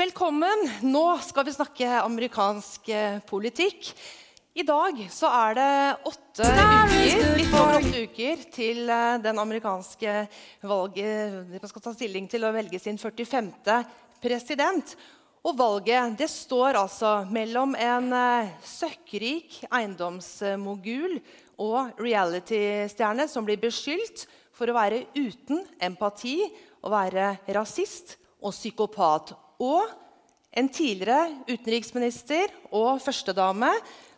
Velkommen. Nå skal vi snakke amerikansk eh, politikk. I dag så er det åtte uker, litt over åtte uker til eh, den amerikanske valget Man skal ta stilling til å velge sin 45. president. Og valget det står altså mellom en søkkrik eiendomsmogul og reality-stjerne som blir beskyldt for å være uten empati, å være rasist og psykopat. Og en tidligere utenriksminister og førstedame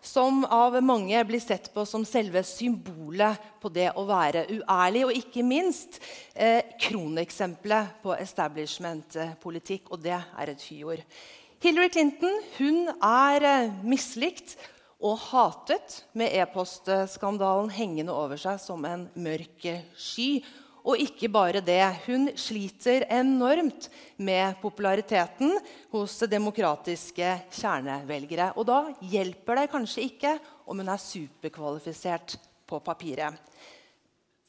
som av mange blir sett på som selve symbolet på det å være uærlig. Og ikke minst eh, kroneksempelet på establishment-politikk, og det er et fyord. Hillary Clinton hun er eh, mislikt og hatet med e-postskandalen hengende over seg som en mørk sky. Og ikke bare det. Hun sliter enormt med populariteten hos demokratiske kjernevelgere. Og da hjelper det kanskje ikke om hun er superkvalifisert på papiret.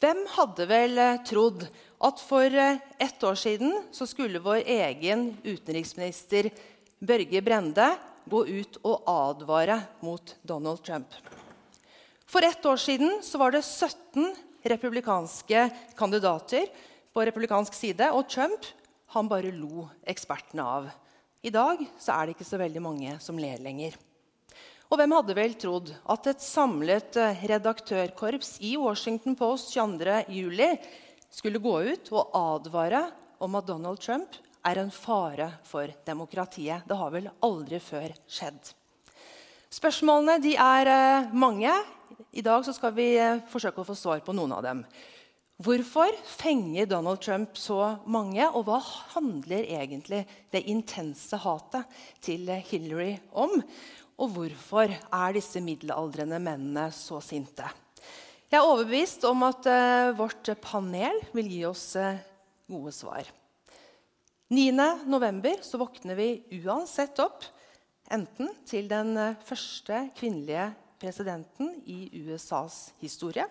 Hvem hadde vel trodd at for ett år siden så skulle vår egen utenriksminister Børge Brende gå ut og advare mot Donald Trump? For ett år siden så var det 17 republikanske kandidater på republikansk side. Og Trump han bare lo ekspertene av. I dag så er det ikke så veldig mange som ler lenger. Og hvem hadde vel trodd at et samlet eh, redaktørkorps i Washington Post 22.07. skulle gå ut og advare om at Donald Trump er en fare for demokratiet? Det har vel aldri før skjedd. Spørsmålene de er eh, mange. I dag skal vi eh, forsøke å få svar på noen av dem. Hvorfor fenger Donald Trump så mange, og hva handler egentlig det intense hatet til Hillary om? Og hvorfor er disse middelaldrende mennene så sinte? Jeg er overbevist om at uh, vårt panel vil gi oss uh, gode svar. 9.11. våkner vi uansett opp enten til den første kvinnelige presidenten i USAs historie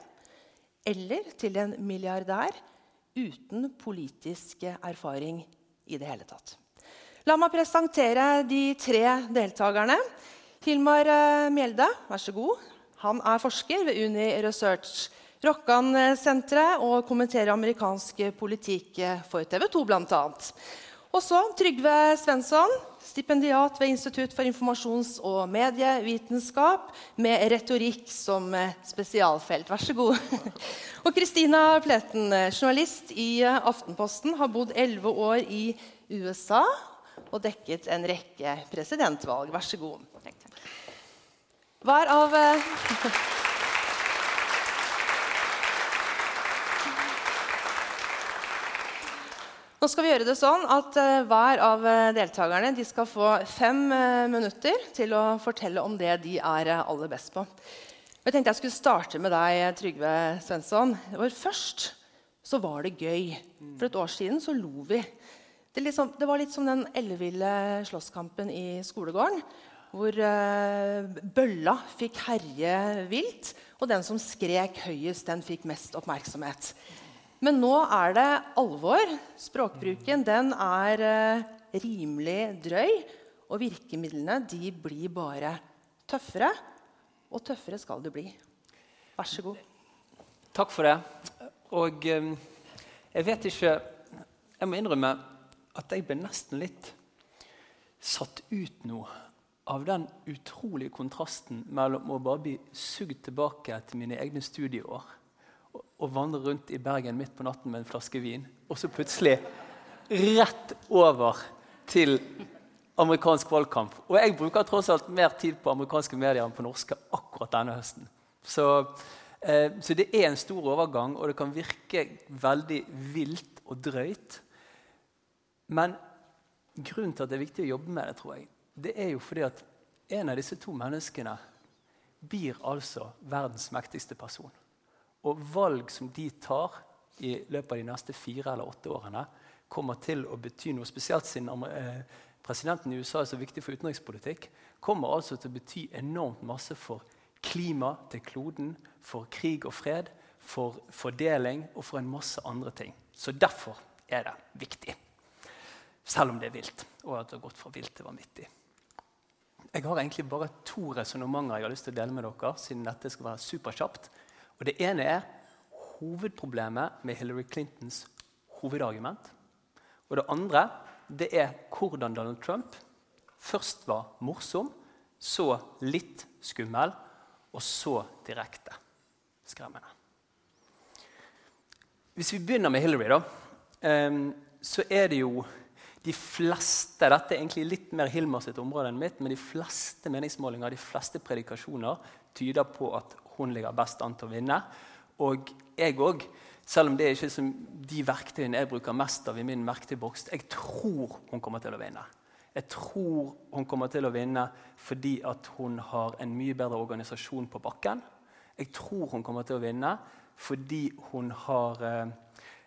eller til en milliardær uten politisk erfaring i det hele tatt. La meg presentere de tre deltakerne. Hilmar eh, Mjelde, vær så god. Han er forsker ved Uni Research Rokkan-senteret og kommenterer amerikansk politikk for TV 2 bl.a. Og så Trygve Svensson, stipendiat ved Institutt for informasjons- og medievitenskap med retorikk som spesialfelt. Vær så god. Og Kristina Pleten, journalist i Aftenposten, har bodd elleve år i USA og dekket en rekke presidentvalg. Vær så god. Hver av Nå skal vi gjøre det sånn at uh, Hver av deltakerne deltakerne skal få fem uh, minutter til å fortelle om det de er aller best på. Jeg tenkte jeg skulle starte med deg, Trygve Svensson. Først så var det gøy. For et år siden så lo vi. Det, liksom, det var litt som den elleville slåsskampen i skolegården. Hvor bølla fikk herje vilt, og den som skrek høyest, den fikk mest oppmerksomhet. Men nå er det alvor. Språkbruken den er eh, rimelig drøy. Og virkemidlene de blir bare tøffere. Og tøffere skal det bli. Vær så god. Takk for det. Og eh, jeg vet ikke Jeg må innrømme at jeg ble nesten litt satt ut nå av den utrolige kontrasten mellom å bare bli sugd tilbake til mine egne studieår og vandre rundt i Bergen midt på natten med en flaske vin. Og så plutselig rett over til amerikansk valgkamp. Og jeg bruker tross alt mer tid på amerikanske medier enn på norske akkurat denne høsten. Så, eh, så det er en stor overgang, og det kan virke veldig vilt og drøyt. Men grunnen til at det er viktig å jobbe med det, tror jeg, det er jo fordi at en av disse to menneskene blir altså verdens mektigste person. Og valg som de tar i løpet av de neste fire eller åtte årene, kommer til å bety noe. Spesielt siden eh, presidenten i USA er så viktig for utenrikspolitikk. Kommer altså til å bety enormt masse for klima til kloden, for krig og fred, for fordeling og for en masse andre ting. Så derfor er det viktig. Selv om det er vilt, og at det har gått fra vilt til vanvittig. Jeg har egentlig bare to resonnementer jeg har lyst til å dele med dere. siden dette skal være superkjapt. Og Det ene er hovedproblemet med Hillary Clintons hovedargument. Og det andre det er hvordan Donald Trump først var morsom, så litt skummel, og så direkte skremmende. Hvis vi begynner med Hillary, da, ehm, så er det jo de fleste Dette er egentlig litt mer Hilmar sitt område enn mitt, men de fleste meningsmålinger de fleste predikasjoner tyder på at hun ligger best an til å vinne. Og jeg òg, selv om det er ikke er de verktøyene jeg bruker mest av i min verktøyboks, jeg tror hun kommer til å vinne. Jeg tror hun kommer til å vinne fordi hun har en mye bedre organisasjon på bakken. Jeg tror hun kommer til å vinne fordi hun har,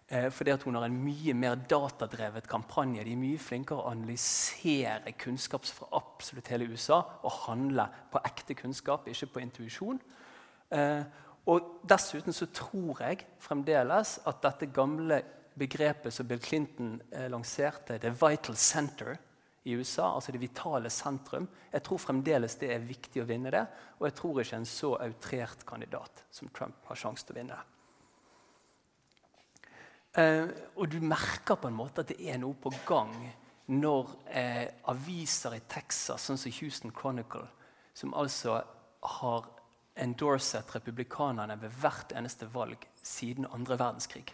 eh, fordi hun har en mye mer datadrevet kampanje. De er mye flinkere å analysere kunnskap fra absolutt hele USA og handle på ekte kunnskap, ikke på intuisjon. Eh, og Dessuten så tror jeg fremdeles at dette gamle begrepet som Bill Clinton eh, lanserte, 'the vital center', i USA, altså det vitale sentrum. Jeg tror fremdeles det er viktig å vinne det, og jeg tror ikke en så outrert kandidat som Trump har sjanse til å vinne. Uh, og du merker på en måte at det er noe på gang når uh, aviser i Texas, sånn som Houston Chronicle, som altså har endorset republikanerne ved hvert eneste valg siden andre verdenskrig,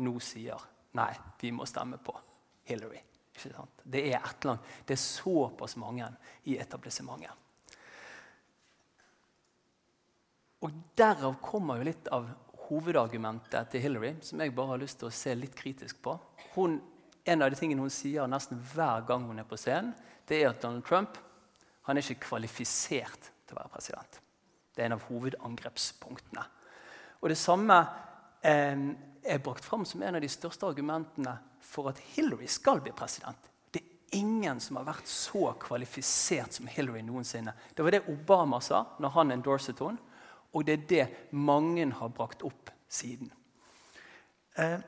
nå sier nei, vi må stemme på Hillary. Det er et eller annet. Det er såpass mange i etablissementet. Og Derav kommer jo litt av hovedargumentet til Hillary, som jeg bare har lyst til å se litt kritisk på. Hun, en av de tingene hun sier nesten hver gang hun er på scenen, det er at Donald Trump han er ikke kvalifisert til å være president. Det er en av hovedangrepspunktene. Og Det samme eh, er brakt fram som en av de største argumentene for at Hillary skal bli president. Det er ingen som har vært så kvalifisert som Hillary noensinne. Det var det Obama sa når han endorset henne, og det er det mange har brakt opp siden. Eh,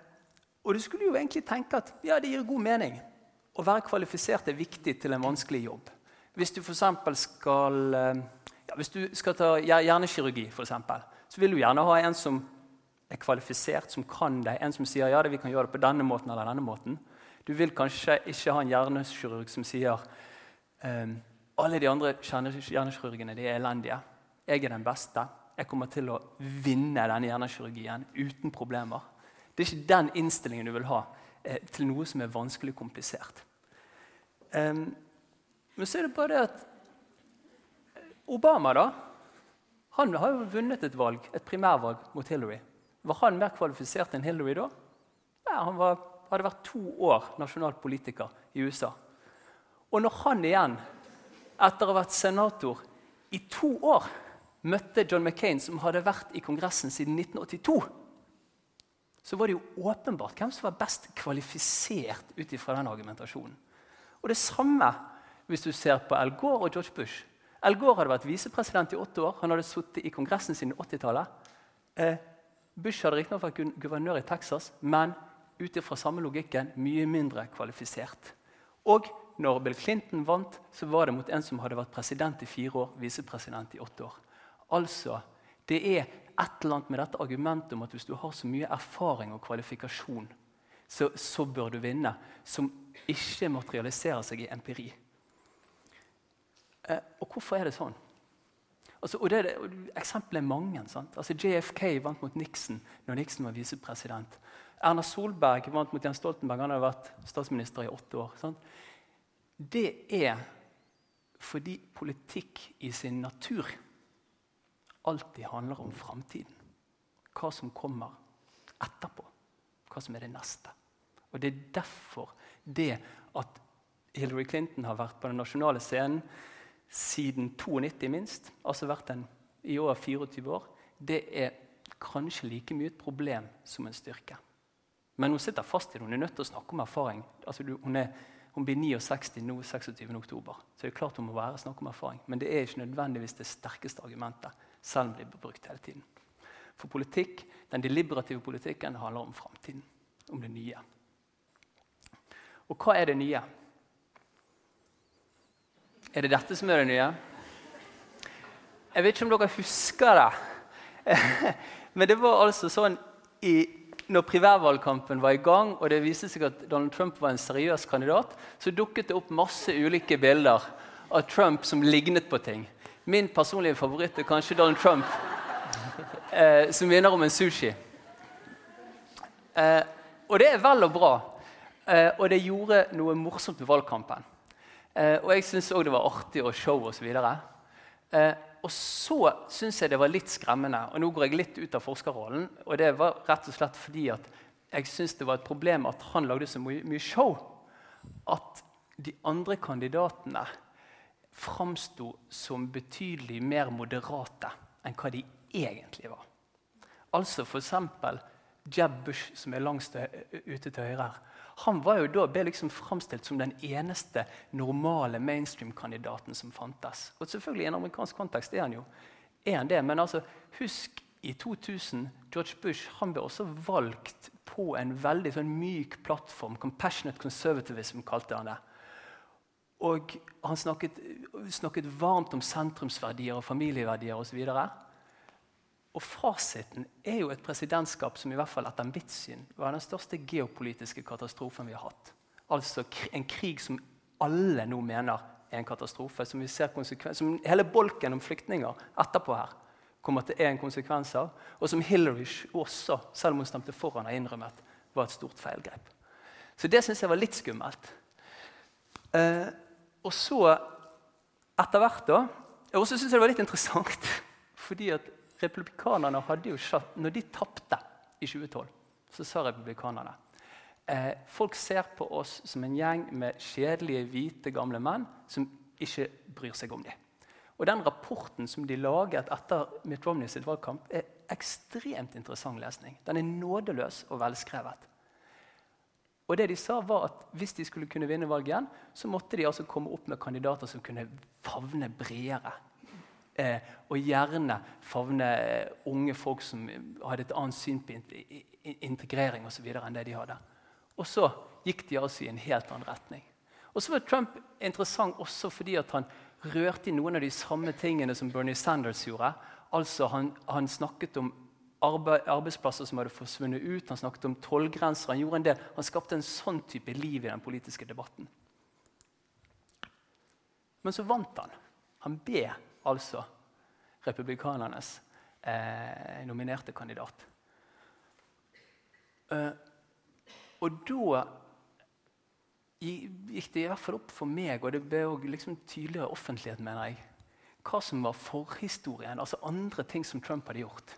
og du skulle jo egentlig tenke at ja, det gir god mening. Å være kvalifisert er viktig til en vanskelig jobb. Hvis du f.eks. skal, eh, ja, hvis du skal ta hjernekirurgi, eksempel, så vil du gjerne ha en som er kvalifisert, som kan det. En som sier ja, det, vi kan gjøre det på denne måten eller denne måten. Du vil kanskje ikke ha en hjernekirurg som sier ehm, alle de andre hjernekirurgene de er elendige. Jeg er den beste. Jeg kommer til å vinne denne hjernekirurgien uten problemer. Det er ikke den innstillingen du vil ha eh, til noe som er vanskelig komplisert. Um, men så er det bare det at Obama da, han har jo vunnet et valg, et primærvalg mot Hillary. Var han mer kvalifisert enn Hillary da? Ja, han var, hadde vært to år nasjonalpolitiker i USA. Og når han igjen, etter å ha vært senator i to år, møtte John McCain, som hadde vært i Kongressen siden 1982, så var det jo åpenbart hvem som var best kvalifisert ut ifra den argumentasjonen. Og det samme hvis du ser på Al Gore og George Bush. Al Gore hadde vært visepresident i åtte år. Han hadde sittet i Kongressen siden 80-tallet. Eh, Bush hadde riktignok vært guvernør i Texas, men ut ifra samme logikken mye mindre kvalifisert. Og når Bill Clinton vant, så var det mot en som hadde vært president i fire år, visepresident i åtte år. Altså, Det er et eller annet med dette argumentet om at hvis du har så mye erfaring og kvalifikasjon, så, så bør du vinne, som ikke materialiserer seg i empiri. Eh, og hvorfor er det sånn? Altså, og det, Eksemplene er mange. Altså, JFK vant mot Nixon når Nixon var visepresident. Erna Solberg vant mot Jens Stoltenberg. Han hadde vært statsminister i åtte år. Sant? Det er fordi politikk i sin natur alltid handler om framtiden. Hva som kommer etterpå. Hva som er det neste. Og Det er derfor det at Hillary Clinton har vært på den nasjonale scenen siden 92 minst, altså vært en i over 24 år, det er kanskje like mye et problem som en styrke. Men hun sitter fast i det. Hun er nødt til å snakke om erfaring. Altså, hun, er, hun, blir 69 nå 26. oktober. Så det er klart hun må være snakke om erfaring. Men det er ikke nødvendigvis det sterkeste argumentet, selv om det blir brukt hele tiden. For politikk, den deliberative politikken handler om framtiden. Om det nye. Og hva er det nye? Er det dette som er det nye? Jeg vet ikke om dere husker det. Men det var altså sånn i, når primærvalgkampen var i gang, og det viste seg at Donald Trump var en seriøs kandidat, så dukket det opp masse ulike bilder av Trump som lignet på ting. Min personlige favoritt er kanskje Donald Trump, eh, som minner om en sushi. Eh, og det er vel og bra. Eh, og det gjorde noe morsomt med valgkampen. Eh, og jeg syntes òg det var artig å show osv. Eh, og så syns jeg det var litt skremmende, og nå går jeg litt ut av forskerrollen. Og det var rett og slett fordi at jeg syns det var et problem at han lagde så mye, mye show at de andre kandidatene framsto som betydelig mer moderate enn hva de egentlig var. Altså f.eks. Jeb Bush, som er langst ute til høyre her. Han var jo da ble liksom framstilt som den eneste normale mainstream-kandidaten som fantes. Og selvfølgelig I en amerikansk kontekst er han jo er han det. Men altså, husk i 2000 George Bush han ble også valgt på en veldig sånn myk plattform. Compassionate conservatism kalte han det. Og han snakket, snakket varmt om sentrumsverdier og familieverdier osv. Og, så og fasiten er jo et presidentskap som i hvert fall etter mitt syn var den største geopolitiske katastrofen vi har hatt. Altså en krig som alle nå mener er en katastrofe. Som, vi ser som hele bolken om flyktninger etterpå her kommer til en konsekvens av. Og som Hillary også, selv om hun stemte foran, har innrømmet var et stort feilgrep. Så det syns jeg var litt skummelt. Eh, og så, etter hvert da Og så syns jeg det var litt interessant, fordi at republikanerne hadde jo Når de tapte i 2012, så sa republikanerne eh, folk ser på oss som en gjeng med kjedelige, hvite, gamle menn som ikke bryr seg om dem. Og Den rapporten som de laget etter Mitt Romney sitt valgkamp, er ekstremt interessant lesning. Den er nådeløs og velskrevet. Og det de sa var at Hvis de skulle kunne vinne valget igjen, så måtte de altså komme opp med kandidater som kunne favne bredere. Eh, og gjerne favne eh, unge folk som hadde et annet syn på integrering og videre enn det de hadde. Og så gikk de altså i en helt annen retning. Og så var Trump interessant også fordi han rørte i noen av de samme tingene som Bernie Sanders gjorde. Altså Han, han snakket om arbeidsplasser som hadde forsvunnet ut. Han snakket om tollgrenser. Han gjorde en del. Han skapte en sånn type liv i den politiske debatten. Men så vant han. Han ble altså republikanernes eh, nominerte kandidat. Eh, og da gikk det i hvert fall opp for meg, og det ble liksom tydeligere offentlighet, mener jeg, hva som var forhistorien, altså andre ting som Trump hadde gjort.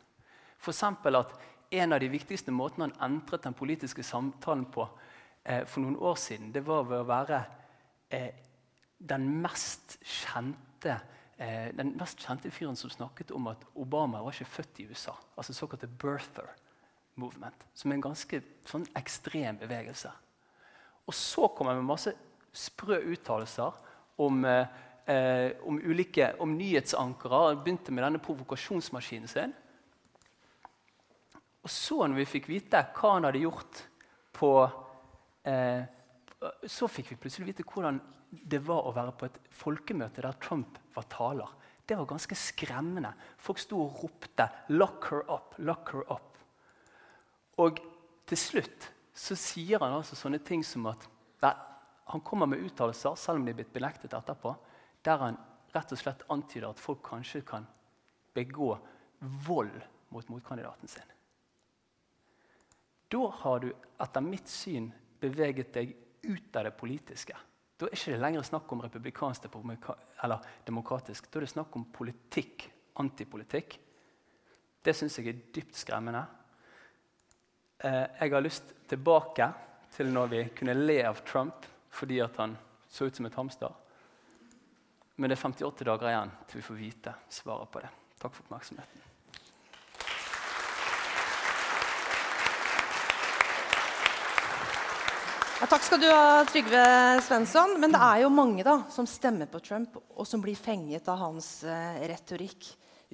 F.eks. at en av de viktigste måtene han endret den politiske samtalen på eh, for noen år siden, det var ved å være eh, den mest kjente eh, den mest kjente fyren som snakket om at Obama var ikke født i USA. altså såkalte birther movement, Som er en ganske sånn ekstrem bevegelse. Og så kom han med masse sprø uttalelser om, eh, om, ulike, om nyhetsankere. Han begynte med denne provokasjonsmaskinen sin. Og så, når vi fikk vite hva han hadde gjort på eh, Så fikk vi plutselig vite hvordan det var å være på et folkemøte der Trump var taler. Det var ganske skremmende. Folk sto og ropte 'Lock her up', 'lock her up'. Og til slutt så sier han altså sånne ting som at nei, Han kommer med uttalelser, selv om de er blitt benektet etterpå, der han rett og slett antyder at folk kanskje kan begå vold mot motkandidaten sin. Da har du etter mitt syn beveget deg ut av det politiske. Da er det ikke lenger snakk om republikansk eller demokratisk. Da er det snakk om politikk, antipolitikk. Det syns jeg er dypt skremmende. Eh, jeg har lyst tilbake til når vi kunne le av Trump fordi han så ut som et hamster. Men det er 58 dager igjen til vi får vite svaret på det. Takk for oppmerksomheten. Ja, takk skal du ha, Trygve Svensson. Men det er jo mange da, som stemmer på Trump, og som blir fenget av hans eh, retorikk.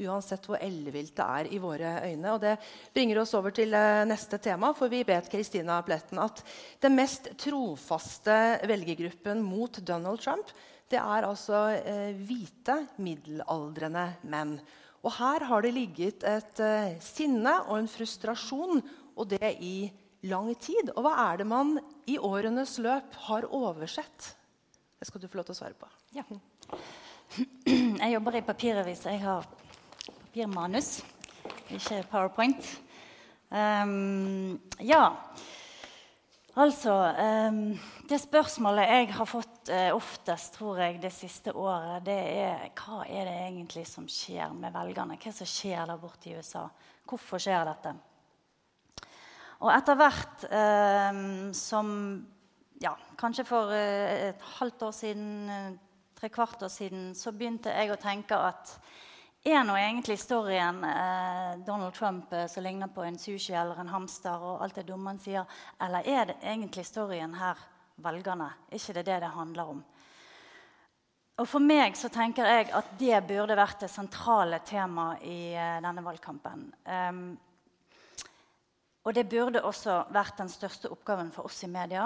Uansett hvor ellevilt det er i våre øyne. Og Det bringer oss over til eh, neste tema, for vi vet Kristina Pletten at den mest trofaste velgergruppen mot Donald Trump det er altså eh, hvite, middelaldrende menn. Og her har det ligget et eh, sinne og en frustrasjon, og det i lang tid. Og hva er det man i årenes løp har oversett? Det skal du få lov til å svare på. Ja. Jeg jobber i papiravis. Jeg har papirmanus, ikke Powerpoint. Um, ja. Altså um, Det spørsmålet jeg har fått uh, oftest tror jeg, det siste året, det er hva er det egentlig som skjer med velgerne? Hva som skjer der borte i USA? Hvorfor skjer dette? Og etter hvert eh, som ja, kanskje for uh, et halvt år siden, uh, tre kvart år siden, så begynte jeg å tenke at er nå egentlig storyen eh, Donald Trump eh, som ligner på en sushi eller en hamster, og alt det dumme han sier, eller er det egentlig storyen her velgerne? Er ikke det det det handler om? Og For meg så tenker jeg at det burde vært det sentrale temaet i eh, denne valgkampen. Um, og det burde også vært den største oppgaven for oss i media.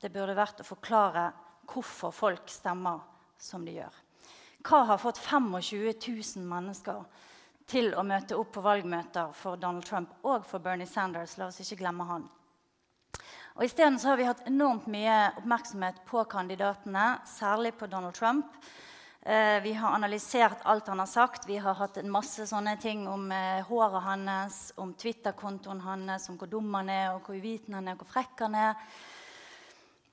Det burde vært å forklare hvorfor folk stemmer som de gjør. Hva har fått 25 000 mennesker til å møte opp på valgmøter for Donald Trump og for Bernie Sanders? La oss ikke glemme han. Og Isteden har vi hatt enormt mye oppmerksomhet på kandidatene, særlig på Donald Trump. Eh, vi har analysert alt han har sagt. Vi har hatt en masse sånne ting om eh, håret hans, om Twitter-kontoen hans, om hvor dum han er, og hvor uviten han er, og hvor frekk han er.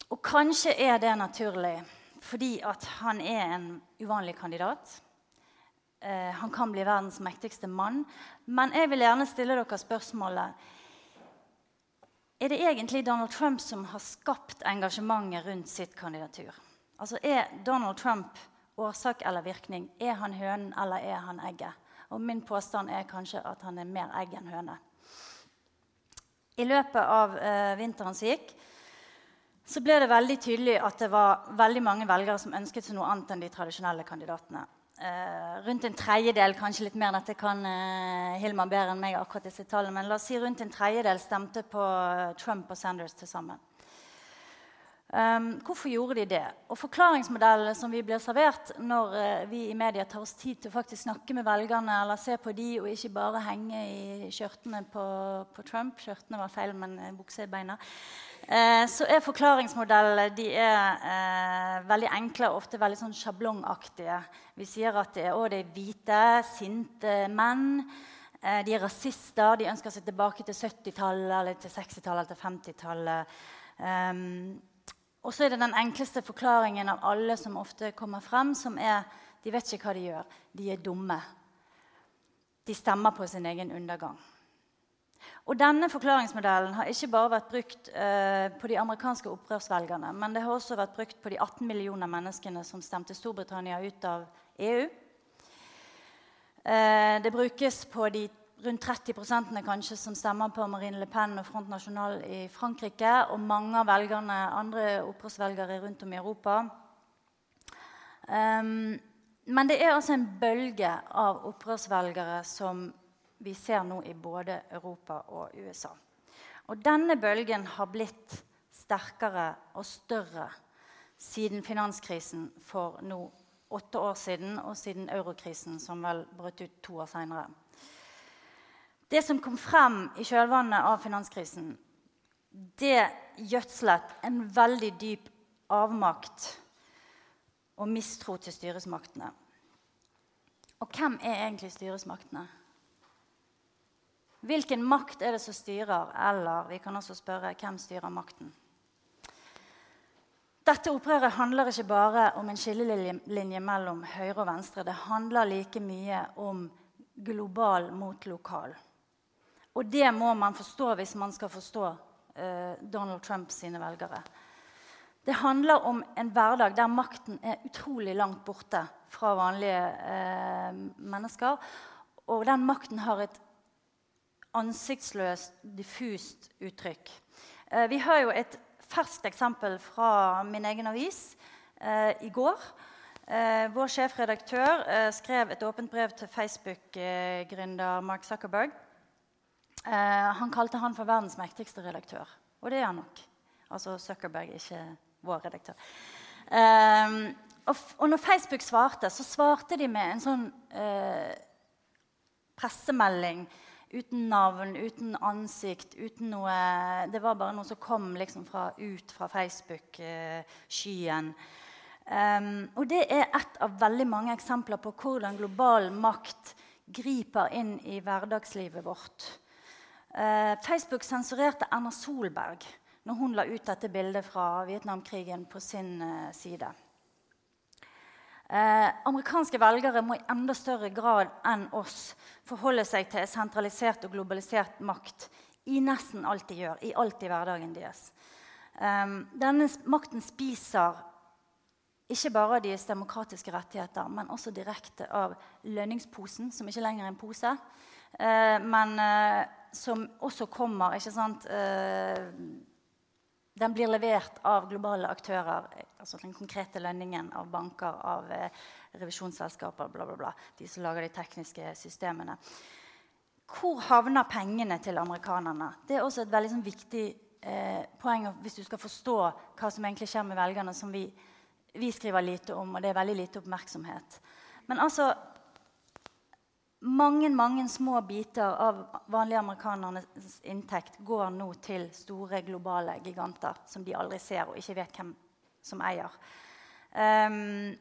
Og kanskje er det naturlig fordi at han er en uvanlig kandidat. Eh, han kan bli verdens mektigste mann. Men jeg vil gjerne stille dere spørsmålet Er det egentlig Donald Trump som har skapt engasjementet rundt sitt kandidatur? Altså, Er Donald Trump årsak eller virkning? Er han hønen eller er han egget? Og Min påstand er kanskje at han er mer egg enn høne. I løpet av eh, vinteren som gikk, så ble det veldig tydelig at det var veldig mange velgere som ønsket seg noe annet enn de tradisjonelle kandidatene. Eh, rundt en tredjedel, kanskje litt mer, dette kan eh, Hilmar bedre enn meg, akkurat disse tallene, men la oss si rundt en tredjedel stemte på Trump og Sanders til sammen. Um, hvorfor gjorde de det? Og Forklaringsmodellen som vi blir servert når uh, vi i media tar oss tid til å faktisk snakke med velgerne eller se på de, og ikke bare henge i skjørtene på, på Trump Skjørtene var feil, men uh, bukse i beina. Uh, så er forklaringsmodellene de er uh, veldig enkle og ofte veldig sånn sjablongaktige. Vi sier at det er, det er hvite, sinte menn. de er rasister. De ønsker seg tilbake til 70-tallet eller til 60-tallet eller til 50-tallet. Um, og så er det den enkleste forklaringen av alle som ofte kommer frem, som er de vet ikke hva de gjør. De er dumme. De stemmer på sin egen undergang. Og Denne forklaringsmodellen har ikke bare vært brukt eh, på de amerikanske opprørsvelgerne, men det har også vært brukt på de 18 millioner menneskene som stemte Storbritannia ut av EU. Eh, det brukes på de rundt 30 kanskje som stemmer på Marine Le Pen og Front National i Frankrike, og mange av velgerne, andre opprørsvelgere rundt om i Europa. Um, men det er altså en bølge av opprørsvelgere som vi ser nå i både Europa og USA. Og denne bølgen har blitt sterkere og større siden finanskrisen for nå åtte år siden, og siden eurokrisen, som vel brøt ut to år seinere. Det som kom frem i kjølvannet av finanskrisen, det gjødslet en veldig dyp avmakt og mistro til styresmaktene. Og hvem er egentlig styresmaktene? Hvilken makt er det som styrer? Eller vi kan også spørre hvem styrer makten? Dette opprøret handler ikke bare om en skillelinje mellom høyre og venstre. Det handler like mye om global mot lokal. Og det må man forstå hvis man skal forstå eh, Donald Trump sine velgere. Det handler om en hverdag der makten er utrolig langt borte fra vanlige eh, mennesker. Og den makten har et ansiktsløst, diffust uttrykk. Eh, vi har jo et ferskt eksempel fra min egen avis eh, i går. Eh, vår sjefredaktør eh, skrev et åpent brev til Facebook-gründer Mark Zuckerberg. Eh, han kalte han for verdens mektigste redaktør. Og det er han nok. Altså Zuckerberg, ikke vår redaktør. Eh, og, og, når Facebook svarte, så svarte de med en sånn eh, pressemelding uten navn, uten ansikt, uten noe Det var bare noe som kom liksom fra, ut fra Facebook-skyen. Um, og det er ett av veldig mange eksempler på hvordan global makt griper inn i hverdagslivet vårt. Uh, Facebook sensurerte Erna Solberg når hun la ut dette bildet fra Vietnamkrigen på sin uh, side. Eh, amerikanske velgere må i enda større grad enn oss forholde seg til sentralisert og globalisert makt i nesten alt de gjør, i alt i hverdagen deres. Eh, denne makten spiser ikke bare deres demokratiske rettigheter, men også direkte av lønningsposen, som ikke lenger er en pose, eh, men eh, som også kommer ikke sant, eh, Den blir levert av globale aktører, altså den konkrete lønningen av banker, av eh, revisjonsselskaper, bla, bla, bla, de som lager de tekniske systemene. Hvor havner pengene til amerikanerne? Det er også et veldig sånn, viktig eh, poeng hvis du skal forstå hva som egentlig skjer med velgerne, som vi vi skriver lite om, og det er veldig lite oppmerksomhet. Men altså Mange mange små biter av vanlige amerikanernes inntekt går nå til store globale giganter som de aldri ser og ikke vet hvem som eier. Um,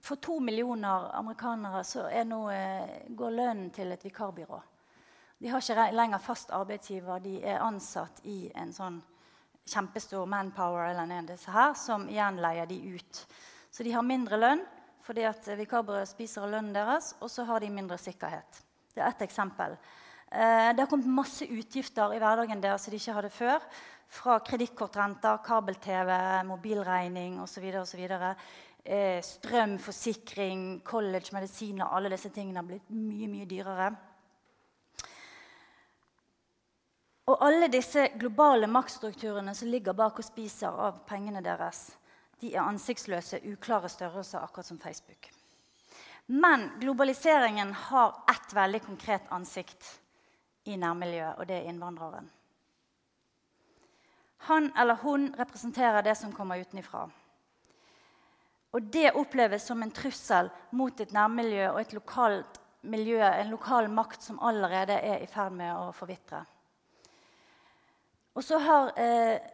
for to millioner amerikanere nå, eh, går lønnen til et vikarbyrå. De har ikke lenger fast arbeidsgiver. De er ansatt i en sånn kjempestor manpower eller en disse her, som igjen leier de ut. Så de har mindre lønn fordi at vikarbyrådet spiser av lønnen deres, og så har de mindre sikkerhet. Det er ett eksempel. Eh, det har kommet masse utgifter i hverdagen deres som de ikke hadde før. Fra kredittkortrenter, kabel-TV, mobilregning osv. Eh, strøm, forsikring, college, medisiner. Alle disse tingene har blitt mye, mye dyrere. Og alle disse globale maktstrukturene som ligger bak og spiser av pengene deres, de er ansiktsløse, uklare størrelser, akkurat som Facebook. Men globaliseringen har ett veldig konkret ansikt i nærmiljøet, og det er innvandreren. Han eller hun representerer det som kommer utenfra. Og det oppleves som en trussel mot et nærmiljø og et lokalt miljø, en lokal makt som allerede er i ferd med å forvitre. Og så har eh,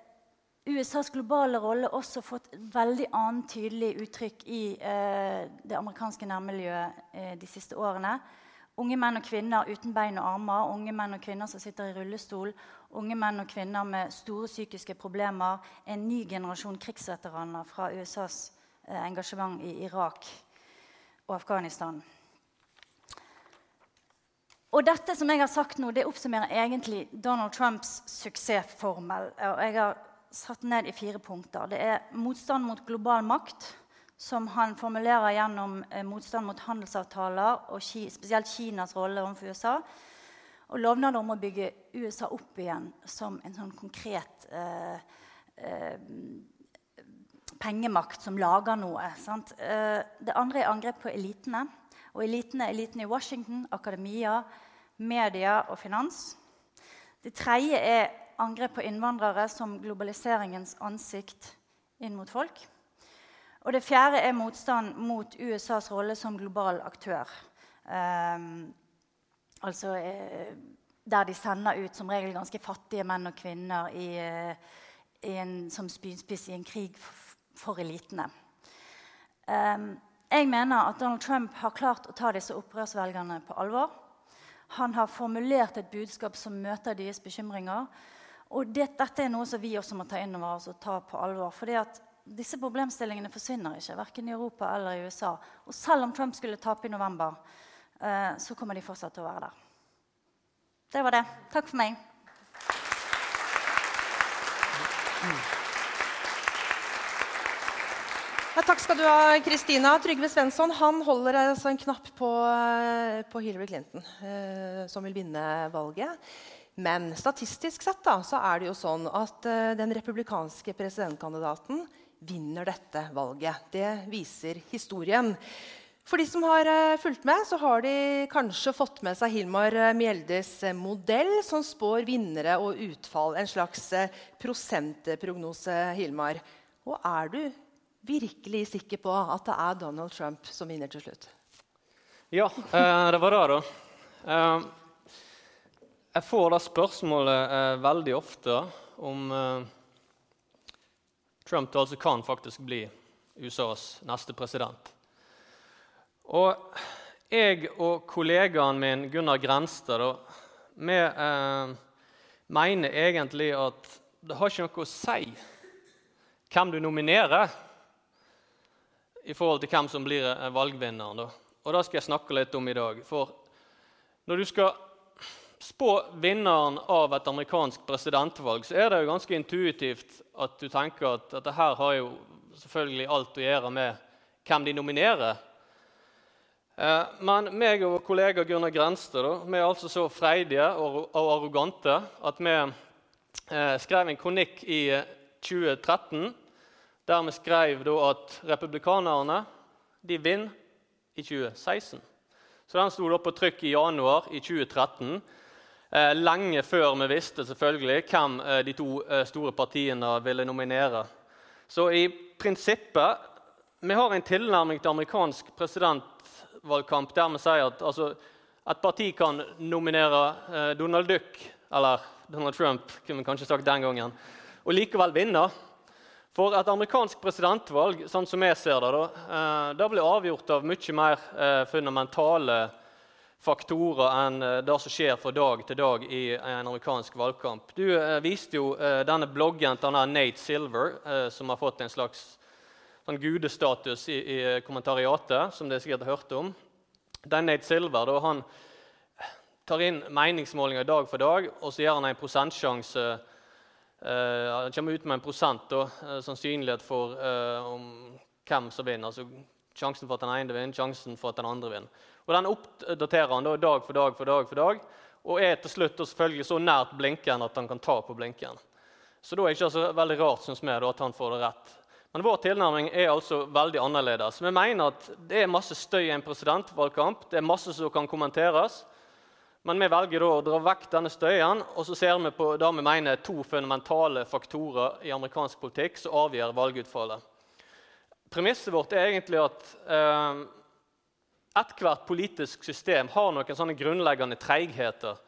USAs globale rolle også fått veldig annet tydelig uttrykk i eh, det amerikanske nærmiljøet eh, de siste årene. Unge menn og kvinner uten bein og armer, unge menn og kvinner som sitter i rullestol, unge menn og kvinner med store psykiske problemer, en ny generasjon krigsveteraner fra USAs eh, engasjement i Irak og Afghanistan. Og dette som jeg har sagt nå, det oppsummerer egentlig Donald Trumps suksessformel. Og jeg har satt ned i fire punkter. Det er motstand mot global makt, som han formulerer gjennom eh, motstand mot handelsavtaler, og spesielt Kinas rolle overfor USA. Og lovnader om å bygge USA opp igjen som en sånn konkret eh, eh, pengemakt som lager noe. Eh, det andre er angrep på elitene. Og elitene er elitene i Washington, akademia, media og finans. Det tredje er angrep på innvandrere som globaliseringens ansikt inn mot folk. Og det fjerde er motstand mot USAs rolle som global aktør. Um, altså eh, der de sender ut som regel ganske fattige menn og kvinner i, eh, i en, som spydspiss i en krig for elitene. Um, jeg mener at Donald Trump har klart å ta disse opprørsvelgerne på alvor. Han har formulert et budskap som møter deres bekymringer. Og det, dette er noe som vi også må ta inn over oss og ta på alvor. fordi at disse problemstillingene forsvinner ikke, verken i Europa eller i USA. Og selv om Trump skulle tape i november, eh, så kommer de fortsatt til å være der. Det var det. Takk for meg. Ja, takk skal du ha, Kristina. Trygve Svensson han holder altså en knapp på, eh, på Hillary Clinton, eh, som vil vinne valget. Men statistisk sett da, så er det jo sånn at eh, den republikanske presidentkandidaten vinner dette valget. Det viser historien. For de som har uh, fulgt med, så har de kanskje fått med seg Hilmar uh, Mjeldes modell, som spår vinnere og utfall. En slags prosentprognose, Hilmar. Og er du virkelig sikker på at det er Donald Trump som vinner til slutt? Ja, det var det, da. Jeg får det spørsmålet veldig ofte om Trump altså kan faktisk bli USAs neste president. Og jeg og kollegaen min Gunnar Grenstad vi eh, mener egentlig at det har ikke noe å si hvem du nominerer i forhold til hvem som blir eh, valgvinneren. Da. Og Det skal jeg snakke litt om i dag. For når du skal spå vinneren av et amerikansk presidentvalg, så er det jo ganske intuitivt at du tenker at dette her har jo selvfølgelig alt å gjøre med hvem de nominerer. Eh, men meg og kollega Gunnar Grenstad vi er altså så freidige og, arrogante at vi eh, skrev en kronikk i 2013 eh, der vi skrev at republikanerne de vinner i 2016. Så Den sto på trykk i januar i 2013, lenge før vi visste selvfølgelig hvem de to store partiene ville nominere. Så i prinsippet Vi har en tilnærming til amerikansk presidentvalgkamp der vi sier at altså, et parti kan nominere eh, Donald Duck, eller Donald Trump, kunne vi kanskje sagt den gangen, og likevel vinne. For et amerikansk presidentvalg sånn som jeg ser det, da, eh, det blir avgjort av mye mer eh, fundamentale faktorer enn eh, det som skjer fra dag til dag i en amerikansk valgkamp. Du eh, viste jo eh, denne bloggen til Nate Silver, som har fått en slags sånn gudestatus i, i, kommentariatet, som dere sikkert har hørt om. Den Nate Silver da, han tar inn meningsmålinger dag for dag, og så gjør han en prosentsjanse Han kommer ut med en prosent da, sannsynlighet for hvem som vinner. altså Sjansen for at den ene vinner, sjansen for at den andre vinner. Og Den oppdaterer han da, dag for dag for dag, for dag, og er til slutt selvfølgelig så nært blinkeren at han kan ta på blinkeren. Så da er det ikke så veldig rart synes vi, at han får det rett. Men vår tilnærming er altså veldig annerledes. Vi mener at det er masse støy i en presidentvalgkamp. Det er masse som kan kommenteres. Men vi velger da å dra vekk denne støyen og så ser vi på det vi mener er to fundamentale faktorer i amerikansk politikk som avgjør valgutfallet. Premisset vårt er egentlig at eh, ethvert politisk system har noen sånne grunnleggende treigheter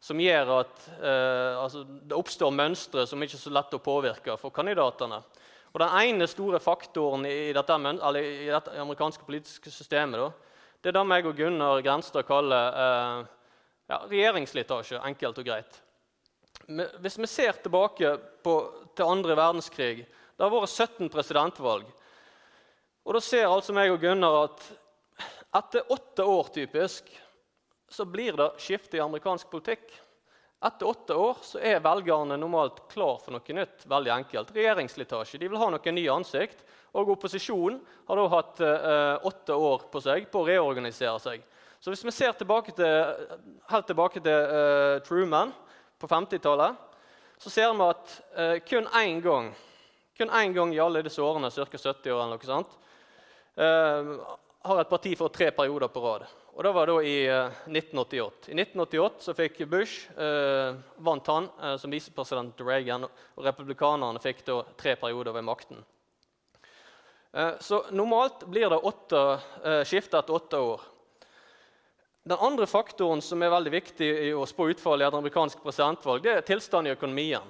som gjør at eh, altså, det oppstår mønstre som ikke er så lett å påvirke for kandidatene. Og Den ene store faktoren i dette, i dette amerikanske politiske systemet da, det er det meg og Gunnar Grenstad kaller eh, ja, regjeringsslitasje. Enkelt og greit. Hvis vi ser tilbake på, til andre verdenskrig Det har vært 17 presidentvalg. Og Da ser altså meg og Gunnar at etter åtte år typisk, så blir det skifte i amerikansk politikk. Etter åtte år så er velgerne normalt klar for noe nytt. veldig enkelt. Regjeringsslitasje. De vil ha noe ny ansikt. Og opposisjonen har da hatt eh, åtte år på seg på å reorganisere seg. Så hvis vi ser tilbake til, helt tilbake til eh, Truman på 50-tallet, så ser vi at eh, kun én gang kun én gang i alle disse årene, ca. 70 år, eller noe sånt, eh, har et parti for tre perioder på rad. Og Det var da i 1988. Eh, I 1988 så fikk Bush eh, vant han eh, som visepresident Reagan, og republikanerne fikk da tre perioder ved makten. Eh, så normalt blir det åtte, eh, skifte etter åtte år. Den andre faktoren som er veldig viktig i å spå utfallet i et amerikansk presidentvalg, det er tilstanden i økonomien.